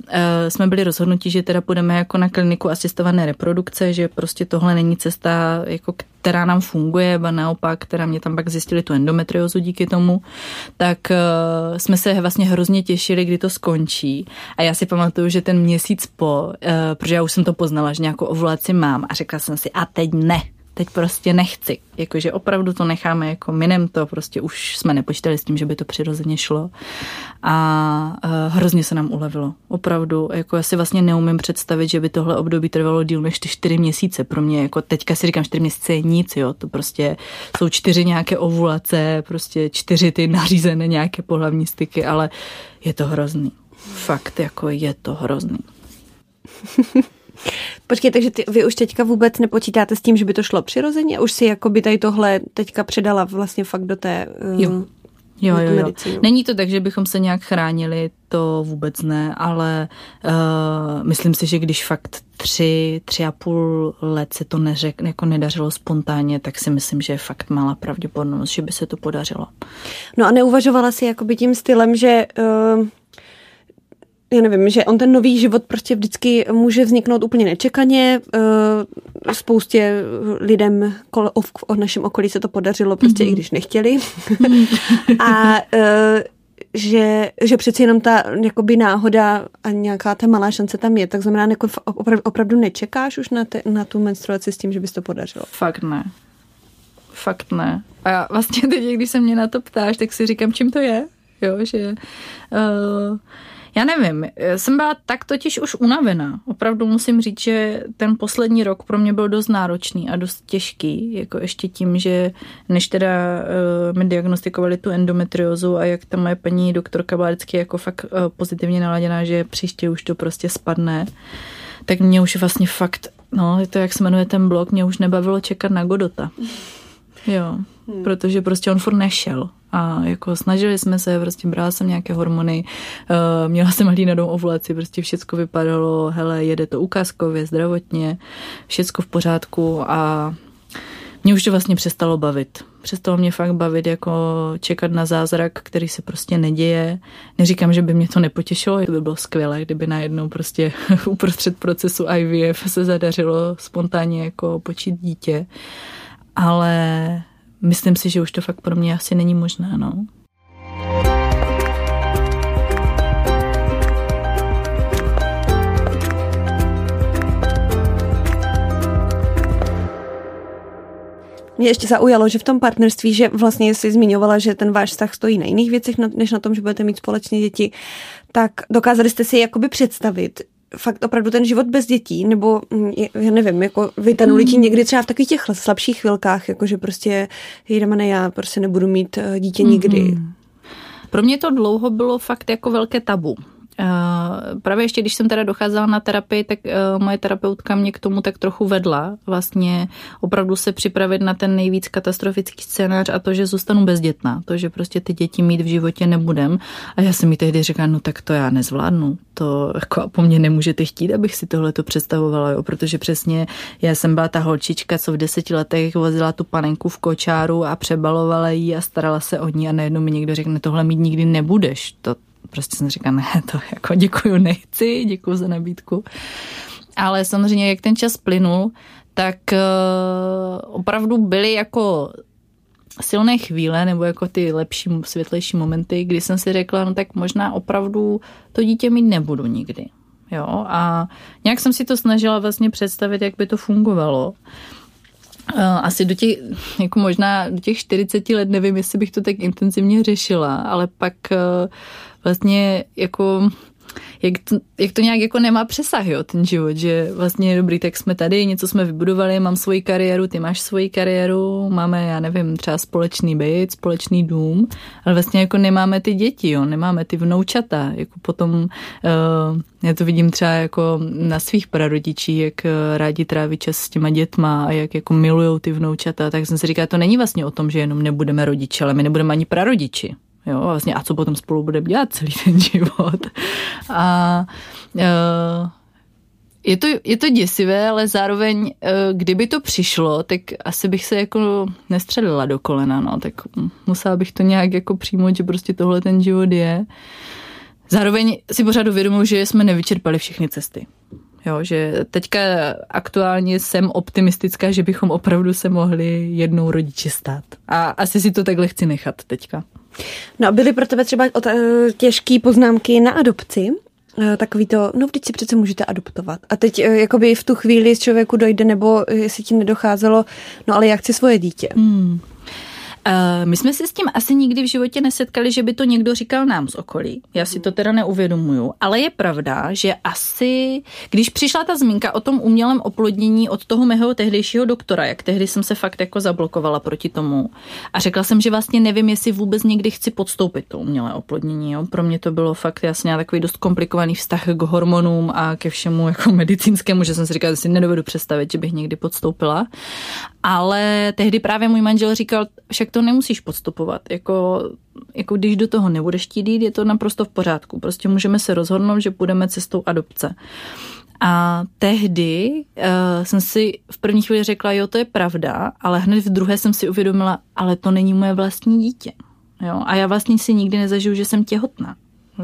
jsme byli rozhodnutí, že teda půjdeme jako na kliniku asistované reprodukce, že prostě tohle není cesta, jako která nám funguje, a naopak, která mě tam pak zjistili tu endometriozu díky tomu, tak uh, jsme se vlastně hrozně těšili, kdy to skončí. A já si pamatuju, že ten měsíc po, uh, protože já už jsem to poznala, že nějakou ovulaci mám a řekla jsem si, a teď ne, teď prostě nechci. Jakože opravdu to necháme jako minem to, prostě už jsme nepočítali s tím, že by to přirozeně šlo. A uh, hrozně se nám ulevilo. Opravdu, jako já si vlastně neumím představit, že by tohle období trvalo díl než ty čtyři měsíce. Pro mě, jako teďka si říkám, čtyři měsíce je nic, jo. To prostě jsou čtyři nějaké ovulace, prostě čtyři ty nařízené nějaké pohlavní styky, ale je to hrozný. Fakt, jako je to hrozný. Počkej, takže ty, vy už teďka vůbec nepočítáte s tím, že by to šlo přirozeně? Už si jako by tady tohle teďka předala vlastně fakt do té... Uh, Jo. Jo, jo, jo. Není to tak, že bychom se nějak chránili, to vůbec ne, ale uh, myslím si, že když fakt tři, tři a půl let se to neřek, jako nedařilo spontánně, tak si myslím, že je fakt malá pravděpodobnost, že by se to podařilo. No a neuvažovala si jakoby tím stylem, že... Uh, já nevím, že on ten nový život prostě vždycky může vzniknout úplně nečekaně. Uh, spoustě lidem kol, o, o našem okolí se to podařilo, prostě mm-hmm. i když nechtěli. a uh, že, že přeci jenom ta jakoby náhoda a nějaká ta malá šance tam je, tak znamená, jako opravdu, opravdu nečekáš už na, te, na tu menstruaci s tím, že bys to podařilo. Fakt ne. Fakt ne. A já vlastně teď, když se mě na to ptáš, tak si říkám, čím to je. Jo, že... Uh, já nevím, jsem byla tak totiž už unavená. Opravdu musím říct, že ten poslední rok pro mě byl dost náročný a dost těžký, jako ještě tím, že než teda uh, mi diagnostikovali tu endometriozu a jak ta moje paní doktorka byla vždycky jako fakt uh, pozitivně naladěná, že příště už to prostě spadne, tak mě už vlastně fakt, no, je to jak se jmenuje ten blog, mě už nebavilo čekat na Godota. Jo, hmm. protože prostě on furt nešel. A jako snažili jsme se, prostě brala jsem nějaké hormony, uh, měla jsem hlínanou ovulaci, prostě všechno vypadalo, hele, jede to ukázkově, zdravotně, všecko v pořádku a mě už to vlastně přestalo bavit. Přestalo mě fakt bavit jako čekat na zázrak, který se prostě neděje. Neříkám, že by mě to nepotěšilo, to by bylo skvělé, kdyby najednou prostě uprostřed procesu IVF se zadařilo spontánně jako počít dítě. Ale myslím si, že už to fakt pro mě asi není možné, no. Mě ještě zaujalo, že v tom partnerství, že vlastně jsi zmiňovala, že ten váš vztah stojí na jiných věcech, než na tom, že budete mít společně děti, tak dokázali jste si jakoby představit, fakt opravdu ten život bez dětí, nebo mm, já nevím, jako vytanuli ti někdy třeba v takových těch slabších chvilkách, jako že prostě ne, já prostě nebudu mít eh, dítě nikdy. Mm-hmm. Pro mě to dlouho bylo fakt jako velké tabu. Uh, právě ještě, když jsem teda docházela na terapii, tak uh, moje terapeutka mě k tomu tak trochu vedla. Vlastně opravdu se připravit na ten nejvíc katastrofický scénář a to, že zůstanu bezdětná. To, že prostě ty děti mít v životě nebudem. A já jsem mi tehdy řekla, no tak to já nezvládnu. To jako po mně nemůžete chtít, abych si tohle to představovala, jo? protože přesně já jsem byla ta holčička, co v deseti letech vozila tu panenku v kočáru a přebalovala ji a starala se o ní a najednou mi někdo řekne, tohle mít nikdy nebudeš. To, prostě jsem říkala, ne, to jako děkuju, nechci, děkuju za nabídku. Ale samozřejmě, jak ten čas plynul, tak uh, opravdu byly jako silné chvíle nebo jako ty lepší, světlejší momenty, kdy jsem si řekla, no tak možná opravdu to dítě mít nebudu nikdy. Jo, a nějak jsem si to snažila vlastně představit, jak by to fungovalo. Eh, asi do těch, jako možná do těch 40 let, nevím, jestli bych to tak intenzivně řešila, ale pak eh, vlastně jako jak to, jak to nějak jako nemá přesah, jo, ten život, že vlastně dobrý, tak jsme tady, něco jsme vybudovali, mám svoji kariéru, ty máš svoji kariéru, máme, já nevím, třeba společný byt, společný dům, ale vlastně jako nemáme ty děti, jo, nemáme ty vnoučata, jako potom, uh, já to vidím třeba jako na svých prarodičích, jak uh, rádi tráví čas s těma dětma a jak jako milujou ty vnoučata, tak jsem si říkala, to není vlastně o tom, že jenom nebudeme rodiči, ale my nebudeme ani prarodiči. Jo, vlastně a co potom spolu budeme dělat celý ten život. A uh, je to, je to děsivé, ale zároveň, uh, kdyby to přišlo, tak asi bych se jako nestřelila do kolena, no, tak musela bych to nějak jako přijmout, že prostě tohle ten život je. Zároveň si pořád uvědomuji, že jsme nevyčerpali všechny cesty. Jo, že teďka aktuálně jsem optimistická, že bychom opravdu se mohli jednou rodiči stát. A asi si to takhle chci nechat teďka. No a byly pro tebe třeba eh, těžké poznámky na adopci? Eh, takový to, no vždyť si přece můžete adoptovat. A teď eh, jakoby v tu chvíli z člověku dojde, nebo jestli ti nedocházelo, no ale já chci svoje dítě. Hmm. Uh, my jsme se s tím asi nikdy v životě nesetkali, že by to někdo říkal nám z okolí. Já si to teda neuvědomuju. Ale je pravda, že asi, když přišla ta zmínka o tom umělém oplodnění od toho mého tehdejšího doktora, jak tehdy jsem se fakt jako zablokovala proti tomu a řekla jsem, že vlastně nevím, jestli vůbec někdy chci podstoupit to umělé oplodnění. Jo. Pro mě to bylo fakt jasně takový dost komplikovaný vztah k hormonům a ke všemu jako medicínskému, že jsem si říkala, že si nedovedu představit, že bych někdy podstoupila. Ale tehdy právě můj manžel říkal, však to nemusíš podstupovat. Jako, jako když do toho nebudeš chtít jít, je to naprosto v pořádku. Prostě můžeme se rozhodnout, že půjdeme cestou adopce. A tehdy uh, jsem si v první chvíli řekla, jo, to je pravda, ale hned v druhé jsem si uvědomila, ale to není moje vlastní dítě. Jo? A já vlastně si nikdy nezažiju, že jsem těhotná.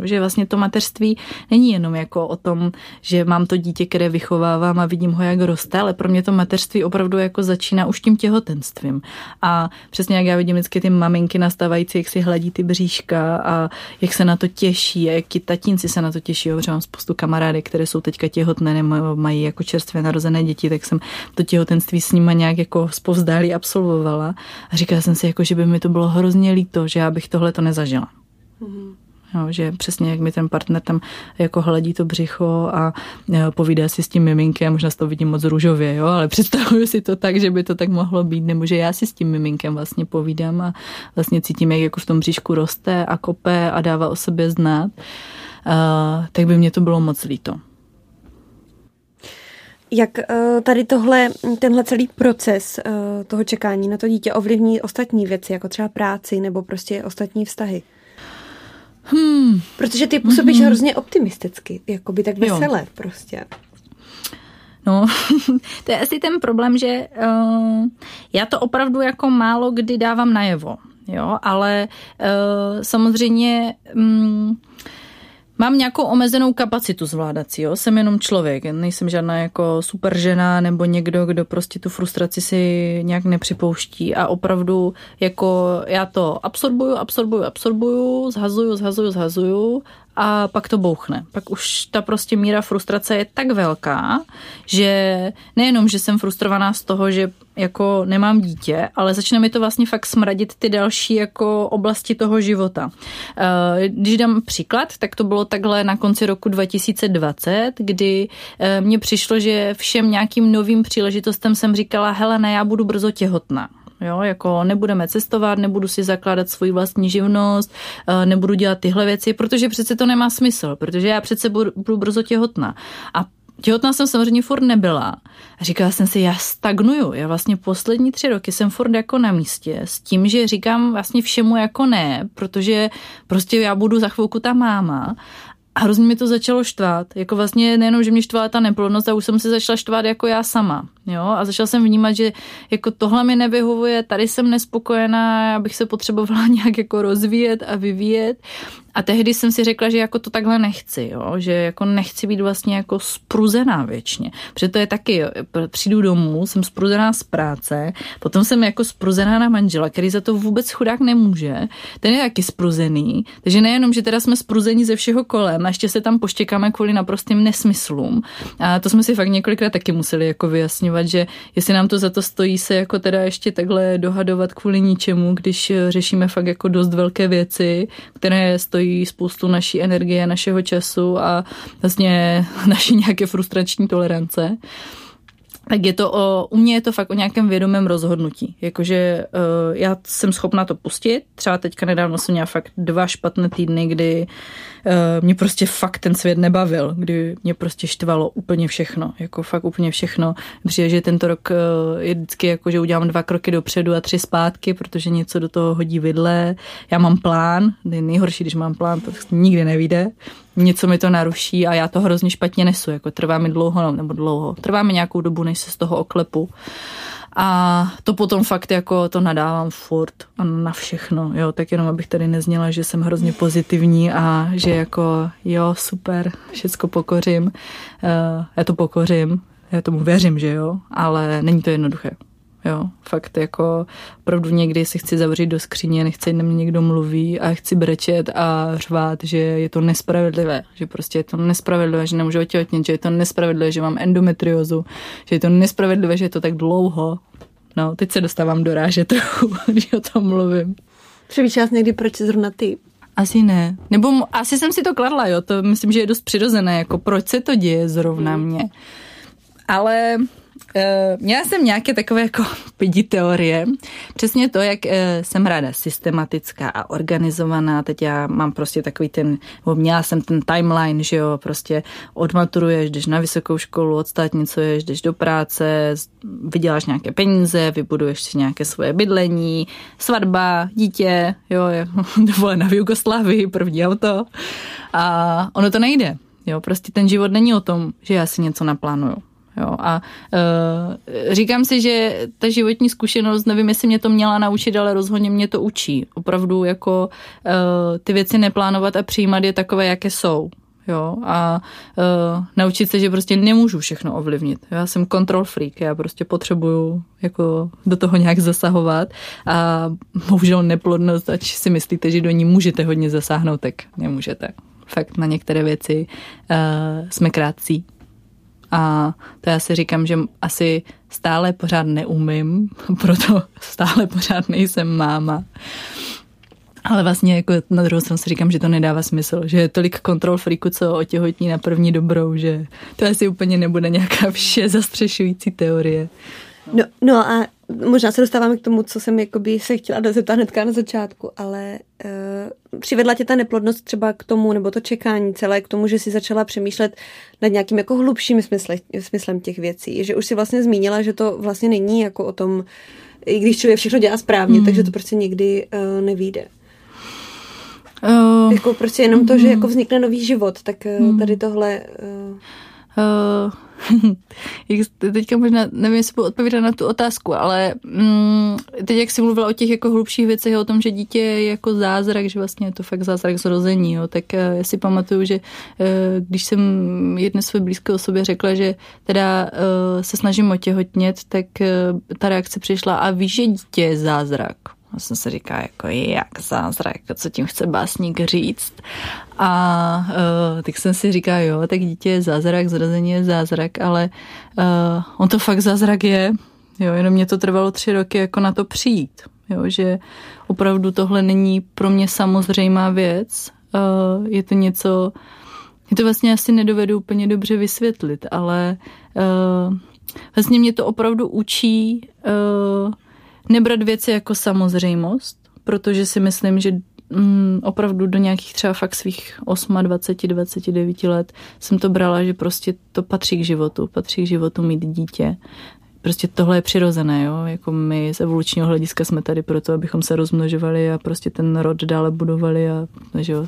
Že vlastně to mateřství není jenom jako o tom, že mám to dítě, které vychovávám a vidím ho, jak roste, ale pro mě to mateřství opravdu jako začíná už tím těhotenstvím. A přesně jak já vidím vždycky ty maminky nastávající, jak si hladí ty bříška a jak se na to těší a jak ti tatínci se na to těší. Jo, mám spoustu kamarády, které jsou teďka těhotné nebo mají jako čerstvě narozené děti, tak jsem to těhotenství s nimi nějak jako spovzdálí absolvovala a říkala jsem si, jako, že by mi to bylo hrozně líto, že já bych tohle to nezažila. Mm-hmm. Jo, že přesně jak mi ten partner tam jako hladí to břicho a e, povídá si s tím miminkem, možná to vidím moc růžově, jo, ale představuju si to tak, že by to tak mohlo být, nebo že já si s tím miminkem vlastně povídám a vlastně cítím, jak jako v tom bříšku roste a kope a dává o sobě znát, uh, tak by mě to bylo moc líto. Jak uh, tady tohle, tenhle celý proces uh, toho čekání na to dítě ovlivní ostatní věci, jako třeba práci nebo prostě ostatní vztahy? Hmm. Protože ty působíš mm-hmm. hrozně optimisticky, jako by tak veselé jo. prostě. No, to je asi ten problém, že uh, já to opravdu jako málo kdy dávám najevo, jo, ale uh, samozřejmě um, Mám nějakou omezenou kapacitu zvládací, jo? jsem jenom člověk, nejsem žádná jako super žena nebo někdo, kdo prostě tu frustraci si nějak nepřipouští a opravdu jako já to absorbuju, absorbuju, absorbuju, zhazuju, zhazuju, zhazuju a pak to bouchne. Pak už ta prostě míra frustrace je tak velká, že nejenom, že jsem frustrovaná z toho, že jako nemám dítě, ale začne mi to vlastně fakt smradit ty další jako oblasti toho života. Eh, když dám příklad, tak to bylo takhle na konci roku 2020, kdy eh, mně přišlo, že všem nějakým novým příležitostem jsem říkala, Helena, já budu brzo těhotná. Jo, jako nebudeme cestovat, nebudu si zakládat svoji vlastní živnost, eh, nebudu dělat tyhle věci, protože přece to nemá smysl, protože já přece budu, budu brzo těhotná. A Těhotná jsem samozřejmě furt nebyla. A říkala jsem si, já stagnuju. Já vlastně poslední tři roky jsem furt jako na místě s tím, že říkám vlastně všemu jako ne, protože prostě já budu za chvilku ta máma a hrozně mi to začalo štvát. Jako vlastně nejenom, že mě štvala ta neplodnost, a už jsem se začala štvát jako já sama. Jo? A začala jsem vnímat, že jako tohle mi nevyhovuje, tady jsem nespokojená, abych se potřebovala nějak jako rozvíjet a vyvíjet. A tehdy jsem si řekla, že jako to takhle nechci, jo? že jako nechci být vlastně jako spruzená věčně. Protože to je taky, jo? přijdu domů, jsem spruzená z práce, potom jsem jako spruzená na manžela, který za to vůbec chudák nemůže, ten je taky spruzený, takže nejenom, že teda jsme spruzení ze všeho kolem, a ještě se tam poštěkáme kvůli naprostým nesmyslům. A to jsme si fakt několikrát taky museli jako vyjasňovat, že jestli nám to za to stojí se jako teda ještě takhle dohadovat kvůli ničemu, když řešíme fakt jako dost velké věci, které stojí stojí spoustu naší energie, našeho času a vlastně naší nějaké frustrační tolerance tak je to o, u mě je to fakt o nějakém vědomém rozhodnutí. Jakože uh, já jsem schopna to pustit. Třeba teďka nedávno jsem měla fakt dva špatné týdny, kdy uh, mě prostě fakt ten svět nebavil, kdy mě prostě štvalo úplně všechno, jako fakt úplně všechno. Přijde, že tento rok uh, je vždycky jako, že udělám dva kroky dopředu a tři zpátky, protože něco do toho hodí vidle. Já mám plán, nejhorší, když mám plán, to nikdy nevíde něco mi to naruší a já to hrozně špatně nesu, jako trvá mi dlouho, no, nebo dlouho, trvá mi nějakou dobu, než se z toho oklepu. A to potom fakt jako to nadávám furt a na všechno, jo, tak jenom abych tady nezněla, že jsem hrozně pozitivní a že jako jo, super, všecko pokořím, uh, já to pokořím, já tomu věřím, že jo, ale není to jednoduché. Jo, fakt jako opravdu někdy se chci zavřít do skříně, nechci, na mě někdo mluví a chci brečet a řvát, že je to nespravedlivé, že prostě je to nespravedlivé, že nemůžu otěhotnit, že je to nespravedlivé, že mám endometriozu, že je to nespravedlivé, že je to tak dlouho. No, teď se dostávám do ráže trochu, když o tom mluvím. Přemýšlela jsi někdy, proč zrovna ty? Asi ne. Nebo asi jsem si to kladla, jo, to myslím, že je dost přirozené, jako proč se to děje zrovna hmm. mě. Ale měla jsem nějaké takové jako pidi teorie. Přesně to, jak uh, jsem ráda systematická a organizovaná. Teď já mám prostě takový ten, měla jsem ten timeline, že jo, prostě odmaturuješ, jdeš na vysokou školu, odstátnicuješ, jdeš do práce, vyděláš nějaké peníze, vybuduješ si nějaké svoje bydlení, svatba, dítě, jo, dovolená v Jugoslávii, první auto. A ono to nejde. Jo, prostě ten život není o tom, že já si něco naplánuju Jo, a uh, říkám si, že ta životní zkušenost, nevím, jestli mě to měla naučit, ale rozhodně mě to učí. Opravdu jako uh, ty věci neplánovat a přijímat je takové, jaké jsou. Jo, a uh, naučit se, že prostě nemůžu všechno ovlivnit. Já jsem control freak, já prostě potřebuju jako do toho nějak zasahovat a bohužel neplodnost, ať si myslíte, že do ní můžete hodně zasáhnout, tak nemůžete. Fakt na některé věci uh, jsme krátcí. A to já si říkám, že asi stále pořád neumím, proto stále pořád nejsem máma. Ale vlastně jako na druhou stranu si říkám, že to nedává smysl, že je tolik kontrol friku, co otěhotní na první dobrou, že to asi úplně nebude nějaká vše zastřešující teorie. No, no a možná se dostáváme k tomu, co jsem jakoby se chtěla dozeptat hnedka na začátku, ale uh, přivedla tě ta neplodnost třeba k tomu, nebo to čekání celé k tomu, že si začala přemýšlet nad nějakým jako hlubším smysle, smyslem těch věcí, že už si vlastně zmínila, že to vlastně není jako o tom, i když člověk všechno dělá správně, mm. takže to prostě někdy uh, nevíde. Uh, jako prostě jenom to, že jako vznikne nový život, tak uh, tady tohle... Uh, uh, teďka možná nevím, jestli budu odpovídat na tu otázku, ale mm, teď, jak jsi mluvila o těch jako hlubších věcech, o tom, že dítě je jako zázrak, že vlastně je to fakt zázrak zrození, jo, tak uh, já si pamatuju, že uh, když jsem jedné své blízké osobě řekla, že teda uh, se snažím otěhotnět, tak uh, ta reakce přišla a víš, že dítě je zázrak. Já jsem si říká, jako jak zázrak, co tím chce básník říct. A uh, tak jsem si říká, jo, tak dítě je zázrak, zrození je zázrak, ale uh, on to fakt zázrak je. Jo, jenom mě to trvalo tři roky jako na to přijít. Jo, že opravdu tohle není pro mě samozřejmá věc. Uh, je to něco, je to vlastně asi nedovedu úplně dobře vysvětlit, ale uh, vlastně mě to opravdu učí uh, nebrat věci jako samozřejmost, protože si myslím, že mm, opravdu do nějakých třeba fakt svých 28, 29 let jsem to brala, že prostě to patří k životu, patří k životu mít dítě. Prostě tohle je přirozené, jo? jako my z evolučního hlediska jsme tady proto, abychom se rozmnožovali a prostě ten rod dále budovali a, že jo?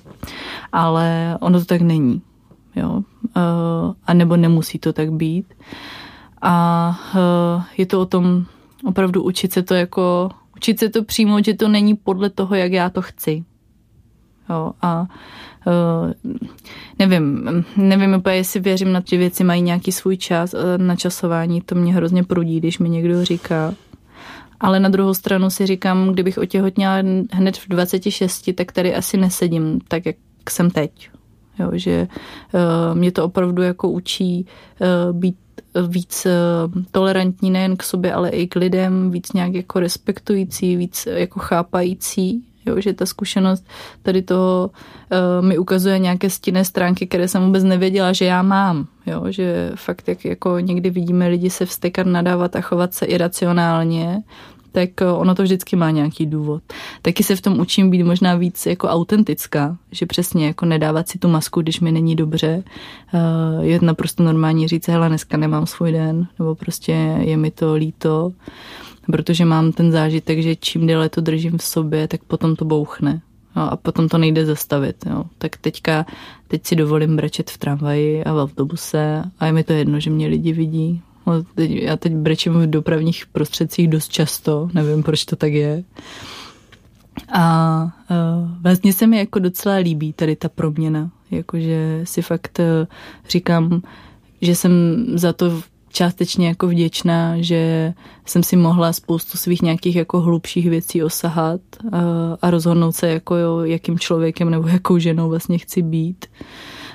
ale ono to tak není, jo? Uh, a nebo nemusí to tak být. A uh, je to o tom Opravdu učit se to jako, učit se to přijmout, že to není podle toho, jak já to chci. Jo, a uh, nevím, nevím úplně, jestli věřím na ty věci mají nějaký svůj čas, na časování to mě hrozně prudí, když mi někdo říká. Ale na druhou stranu si říkám, kdybych otěhotněla hned v 26, tak tady asi nesedím tak, jak jsem teď. Jo, že uh, mě to opravdu jako učí uh, být víc eh, tolerantní nejen k sobě, ale i k lidem, víc nějak jako respektující, víc jako chápající, jo, že ta zkušenost tady toho uh, mi ukazuje nějaké stinné stránky, které jsem vůbec nevěděla, že já mám, jo, že fakt jak jako někdy vidíme lidi se vstekat, nadávat a chovat se iracionálně, tak eh, ono to vždycky má nějaký důvod. Taky se v tom učím být možná víc jako autentická, že přesně jako nedávat si tu masku, když mi není dobře. Eh, je naprosto normální říct, hele, dneska nemám svůj den, nebo prostě je mi to líto, protože mám ten zážitek, že čím déle to držím v sobě, tak potom to bouchne. No, a potom to nejde zastavit. Jo. Tak teďka, teď si dovolím brečet v tramvaji a v autobuse a je mi to jedno, že mě lidi vidí. No, teď, já teď brečím v dopravních prostředcích dost často, nevím, proč to tak je. A uh, vlastně se mi jako docela líbí tady ta proměna, jakože si fakt uh, říkám, že jsem za to částečně jako vděčná, že jsem si mohla spoustu svých nějakých jako hlubších věcí osahat a, uh, a rozhodnout se jako jo, jakým člověkem nebo jakou ženou vlastně chci být.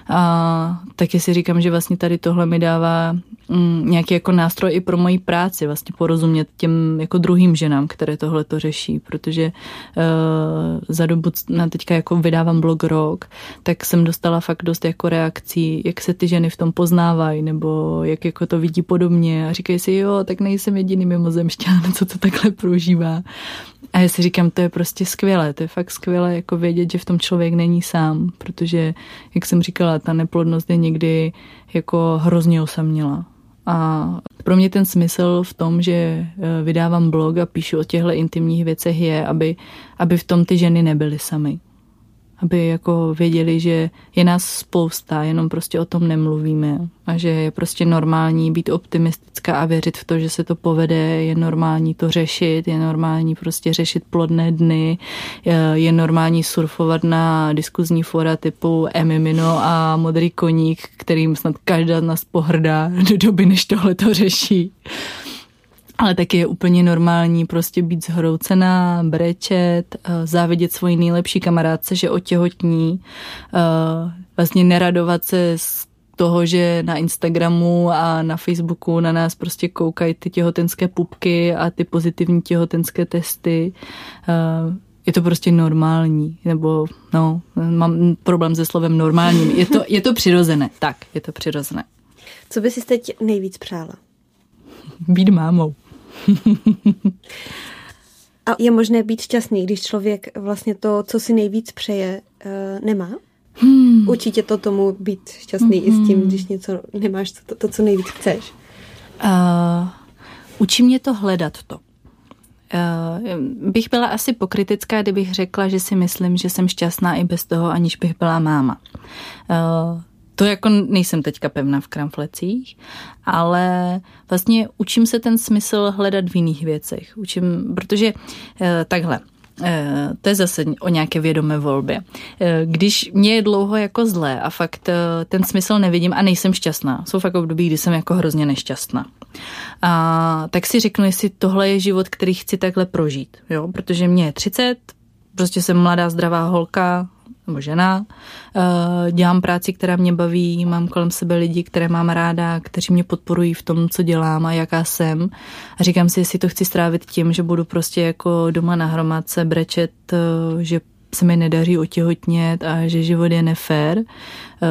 A taky si říkám, že vlastně tady tohle mi dává mm, nějaký jako nástroj i pro moji práci, vlastně porozumět těm jako druhým ženám, které tohle to řeší, protože uh, za dobu, na teďka jako vydávám blog rok, tak jsem dostala fakt dost jako reakcí, jak se ty ženy v tom poznávají, nebo jak jako to vidí podobně a říkají si, jo, tak nejsem jediný mimozemšťan, co to takhle prožívá. A já si říkám, to je prostě skvělé, to je fakt skvělé jako vědět, že v tom člověk není sám, protože, jak jsem říkala, ta neplodnost je někdy jako hrozně osamělá. A pro mě ten smysl v tom, že eh, vydávám blog a píšu o těchto intimních věcech je, aby, aby v tom ty ženy nebyly samy aby jako věděli, že je nás spousta, jenom prostě o tom nemluvíme a že je prostě normální být optimistická a věřit v to, že se to povede, je normální to řešit, je normální prostě řešit plodné dny, je normální surfovat na diskuzní fora typu Emimino a Modrý koník, kterým snad každá z nás pohrdá do doby, než tohle to řeší. Ale taky je úplně normální prostě být zhroucená, brečet, eh, závidět svoji nejlepší kamarádce, že otěhotní, eh, vlastně neradovat se z toho, že na Instagramu a na Facebooku na nás prostě koukají ty těhotenské pupky a ty pozitivní těhotenské testy. Eh, je to prostě normální, nebo no, mám problém se slovem normální. Je to, je to přirozené, tak, je to přirozené. Co bys si teď nejvíc přála? Být mámou. A je možné být šťastný, když člověk vlastně to, co si nejvíc přeje, uh, nemá? Hmm. Určitě to tomu být šťastný hmm. i s tím, hmm. když něco nemáš, to, to co nejvíc chceš. Uh, učí mě to hledat to. Uh, bych byla asi pokritická, kdybych řekla, že si myslím, že jsem šťastná i bez toho, aniž bych byla máma. Uh, to jako nejsem teďka pevná v kramflecích, ale vlastně učím se ten smysl hledat v jiných věcech. Učím, protože eh, takhle, eh, to je zase o nějaké vědomé volbě. Eh, když mě je dlouho jako zlé a fakt ten smysl nevidím a nejsem šťastná, jsou fakt období, kdy jsem jako hrozně nešťastná. A tak si řeknu, jestli tohle je život, který chci takhle prožít, jo? protože mě je 30, prostě jsem mladá, zdravá holka, nebo žena. Eh, dělám práci, která mě baví, mám kolem sebe lidi, které mám ráda, kteří mě podporují v tom, co dělám a jaká jsem. A říkám si, jestli to chci strávit tím, že budu prostě jako doma na hromadce brečet, eh, že se mi nedaří otěhotnět a že život je nefér. Eh,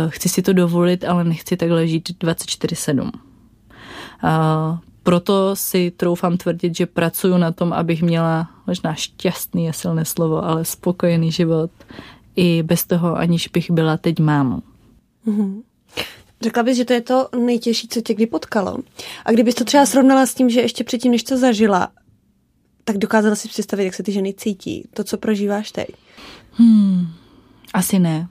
chci si to dovolit, ale nechci takhle žít 24-7. Proto si troufám tvrdit, že pracuji na tom, abych měla možná šťastný je silné slovo, ale spokojený život i bez toho, aniž bych byla teď mámou. Mm-hmm. Řekla bys, že to je to nejtěžší, co tě kdy potkalo. A kdybys to třeba srovnala s tím, že ještě předtím, než to zažila, tak dokázala si představit, jak se ty ženy cítí, to, co prožíváš teď? Hmm, asi ne.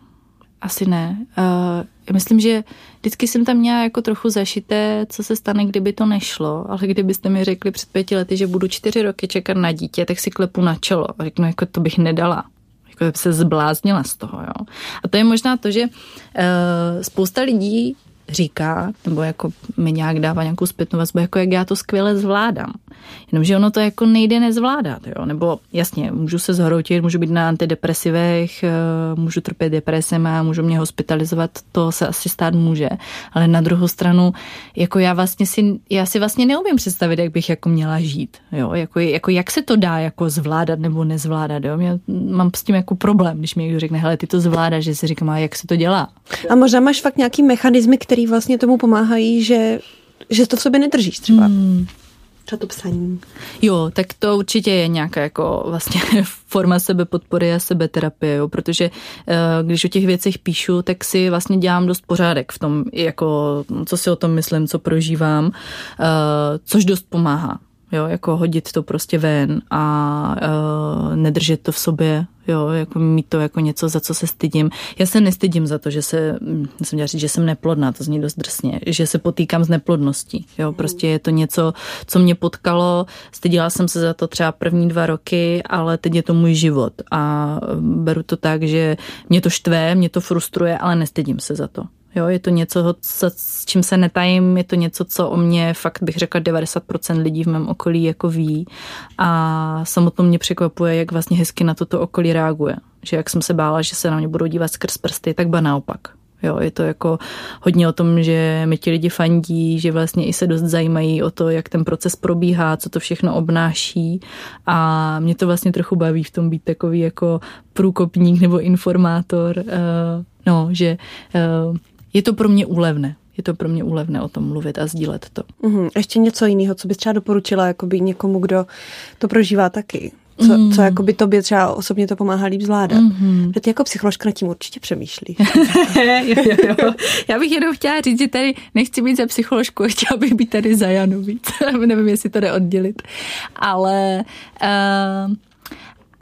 Asi ne. Uh, myslím, že vždycky jsem tam měla jako trochu zašité, co se stane, kdyby to nešlo, ale kdybyste mi řekli před pěti lety, že budu čtyři roky čekat na dítě, tak si klepu na čelo a řeknu, jako to bych nedala jako se zbláznila z toho. Jo. A to je možná to, že uh, spousta lidí říká, nebo jako mi nějak dává nějakou zpětnou vazbu, jako jak já to skvěle zvládám. Jenomže ono to jako nejde nezvládat, jo? nebo jasně, můžu se zhroutit, můžu být na antidepresivech, eh, můžu trpět depresema, můžu mě hospitalizovat, to se asi stát může, ale na druhou stranu, jako já vlastně si, já si vlastně neumím představit, jak bych jako měla žít, jo? Jako, jako jak se to dá jako zvládat nebo nezvládat, jo? Já mám s tím jako problém, když mi někdo řekne, hele, ty to zvládáš, že si říkám, a jak se to dělá. A možná máš fakt nějaký mechanismy, který vlastně tomu pomáhají, že, že to v sobě nedržíš třeba. Hmm. Třeba to psaní. Jo, tak to určitě je nějaká jako vlastně forma sebepodpory a sebeterapie, jo, protože eh, když o těch věcech píšu, tak si vlastně dělám dost pořádek v tom, jako co si o tom myslím, co prožívám, eh, což dost pomáhá. Jo, jako hodit to prostě ven a uh, nedržet to v sobě, jo, jako mít to jako něco, za co se stydím. Já se nestydím za to, že se, jsem říct, že jsem neplodná, to zní dost drsně, že se potýkám s neplodností, jo, prostě je to něco, co mě potkalo, stydila jsem se za to třeba první dva roky, ale teď je to můj život a beru to tak, že mě to štve, mě to frustruje, ale nestydím se za to. Jo, je to něco, co, s čím se netajím, je to něco, co o mě fakt bych řekla 90% lidí v mém okolí jako ví a samotnou mě překvapuje, jak vlastně hezky na toto okolí reaguje. Že jak jsem se bála, že se na mě budou dívat skrz prsty, tak ba naopak. Jo, je to jako hodně o tom, že mi ti lidi fandí, že vlastně i se dost zajímají o to, jak ten proces probíhá, co to všechno obnáší a mě to vlastně trochu baví v tom být takový jako průkopník nebo informátor, uh, no, že uh, je to pro mě úlevné. Je to pro mě úlevné o tom mluvit a sdílet to. Mm-hmm. Ještě něco jiného, co bys třeba doporučila jakoby někomu, kdo to prožívá taky? Co, mm. co jako by tobě třeba osobně to pomáhá líp zvládat. Mm-hmm. Že ty jako psycholožka nad tím určitě přemýšlí. jo, jo, jo. Já bych jenom chtěla říct, že tady nechci být za psycholožku, chtěla bych být tady za Janu víc. Nevím, jestli to jde oddělit. Ale uh,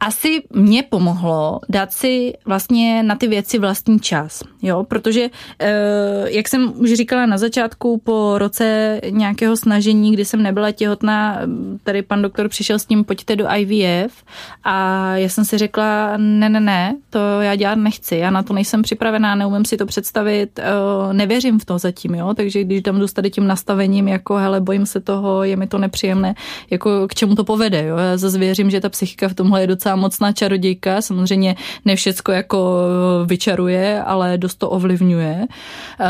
asi mě pomohlo dát si vlastně na ty věci vlastní čas, jo, protože, eh, jak jsem už říkala na začátku, po roce nějakého snažení, kdy jsem nebyla těhotná, tady pan doktor přišel s tím, pojďte do IVF a já jsem si řekla, ne, ne, ne, to já dělat nechci, já na to nejsem připravená, neumím si to představit, eh, nevěřím v to zatím, jo, takže když tam jdu tady tím nastavením, jako hele, bojím se toho, je mi to nepříjemné, jako k čemu to povede, jo, já zase věřím, že ta psychika v tomhle je docela mocná čarodějka, samozřejmě ne všecko jako vyčaruje, ale dost to ovlivňuje. Uh,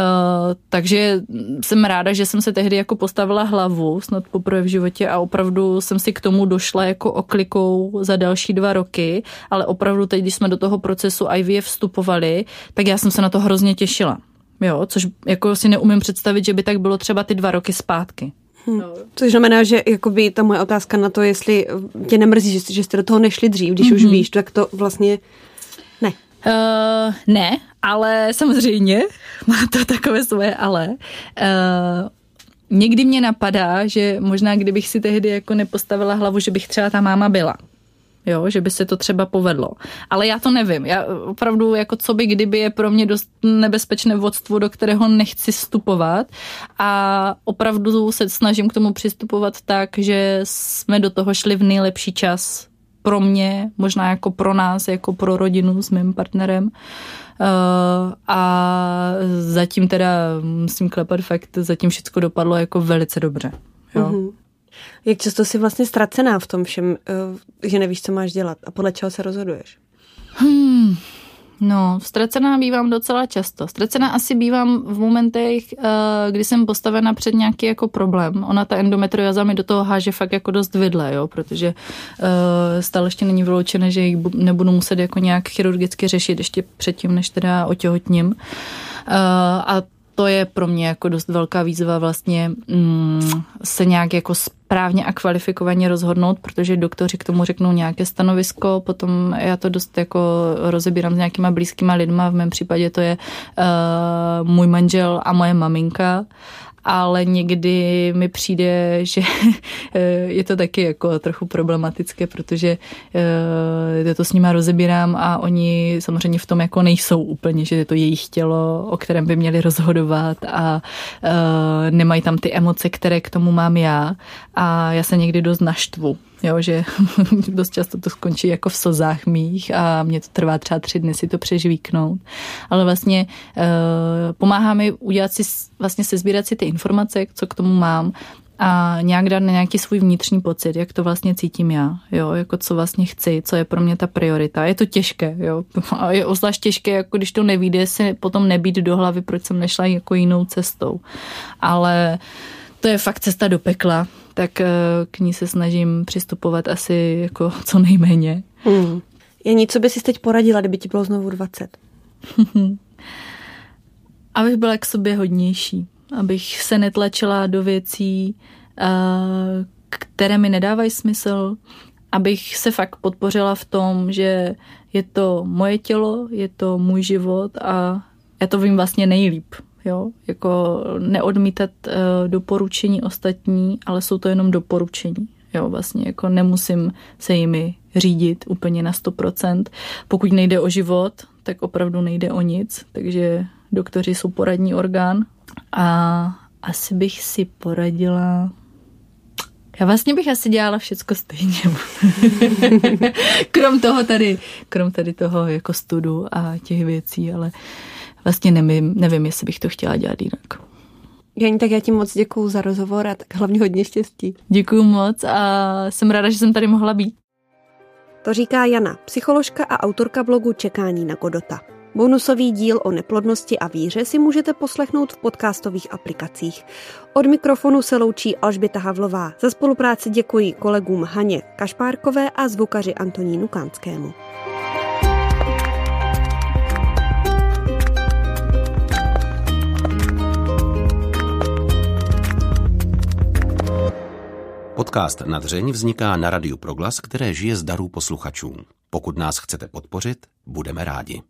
takže jsem ráda, že jsem se tehdy jako postavila hlavu, snad poprvé v životě a opravdu jsem si k tomu došla jako oklikou za další dva roky, ale opravdu teď, když jsme do toho procesu IVF vstupovali, tak já jsem se na to hrozně těšila. Jo, což jako si neumím představit, že by tak bylo třeba ty dva roky zpátky. Hmm. Což znamená, že jakoby ta moje otázka na to, jestli tě nemrzí, že, že jste do toho nešli dřív, když mm-hmm. už mhm. víš, tak to vlastně ne. Uh, ne, ale samozřejmě má to takové svoje ale. Uh, někdy mě napadá, že možná kdybych si tehdy jako nepostavila hlavu, že bych třeba ta máma byla jo, že by se to třeba povedlo. Ale já to nevím. Já opravdu, jako co by kdyby je pro mě dost nebezpečné vodstvo, do kterého nechci vstupovat a opravdu se snažím k tomu přistupovat tak, že jsme do toho šli v nejlepší čas pro mě, možná jako pro nás, jako pro rodinu s mým partnerem. Uh, a zatím teda musím klepat fakt, zatím všechno dopadlo jako velice dobře. Jo. Mm-hmm. Jak často jsi vlastně ztracená v tom všem, eh, že nevíš, co máš dělat a podle čeho se rozhoduješ? Hmm. No, ztracená bývám docela často. Ztracená asi bývám v momentech, eh, kdy jsem postavena před nějaký jako problém. Ona ta endometrioza mi do toho háže fakt jako dost vidle, jo, protože eh, stále ještě není vyloučené, že ji nebudu muset jako nějak chirurgicky řešit ještě předtím, než teda otěhotním. A to je pro mě jako dost velká výzva vlastně mm, se nějak jako správně a kvalifikovaně rozhodnout, protože doktoři k tomu řeknou nějaké stanovisko, potom já to dost jako rozebírám s nějakýma blízkýma lidma, v mém případě to je uh, můj manžel a moje maminka ale někdy mi přijde, že je to taky jako trochu problematické, protože já eh, to s nima rozebírám a oni samozřejmě v tom jako nejsou úplně, že je to jejich tělo, o kterém by měli rozhodovat a eh, nemají tam ty emoce, které k tomu mám já. A já se někdy dost naštvu jo, že dost často to skončí jako v slzách mých a mě to trvá třeba tři dny si to přežvíknout. Ale vlastně uh, pomáhá mi udělat si, vlastně se sbírat si ty informace, co k tomu mám a nějak dát na nějaký svůj vnitřní pocit, jak to vlastně cítím já, jo, jako co vlastně chci, co je pro mě ta priorita. Je to těžké, jo, a je obzvlášť těžké, jako když to nevíde, si potom nebít do hlavy, proč jsem nešla jako jinou cestou. Ale to je fakt cesta do pekla, tak eh, k ní se snažím přistupovat asi jako co nejméně. Hmm. Je něco, by si teď poradila, kdyby ti bylo znovu 20? abych byla k sobě hodnější. Abych se netlačila do věcí, eh, které mi nedávají smysl. Abych se fakt podpořila v tom, že je to moje tělo, je to můj život a já to vím vlastně nejlíp jo, jako neodmítat uh, doporučení ostatní, ale jsou to jenom doporučení, jo, vlastně jako nemusím se jimi řídit úplně na 100%. Pokud nejde o život, tak opravdu nejde o nic, takže doktoři jsou poradní orgán a asi bych si poradila já vlastně bych asi dělala všecko stejně. krom toho tady, krom tady toho jako studu a těch věcí, ale vlastně nevím, nevím, jestli bych to chtěla dělat jinak. Janí, tak já ti moc děkuju za rozhovor a tak hlavně hodně štěstí. Děkuju moc a jsem ráda, že jsem tady mohla být. To říká Jana, psycholožka a autorka blogu Čekání na Godota. Bonusový díl o neplodnosti a víře si můžete poslechnout v podcastových aplikacích. Od mikrofonu se loučí Alžběta Havlová. Za spolupráci děkuji kolegům Haně Kašpárkové a zvukaři Antonínu Kánskému. Podcast na dřeň vzniká na Radiu Proglas, které žije z darů posluchačů. Pokud nás chcete podpořit, budeme rádi.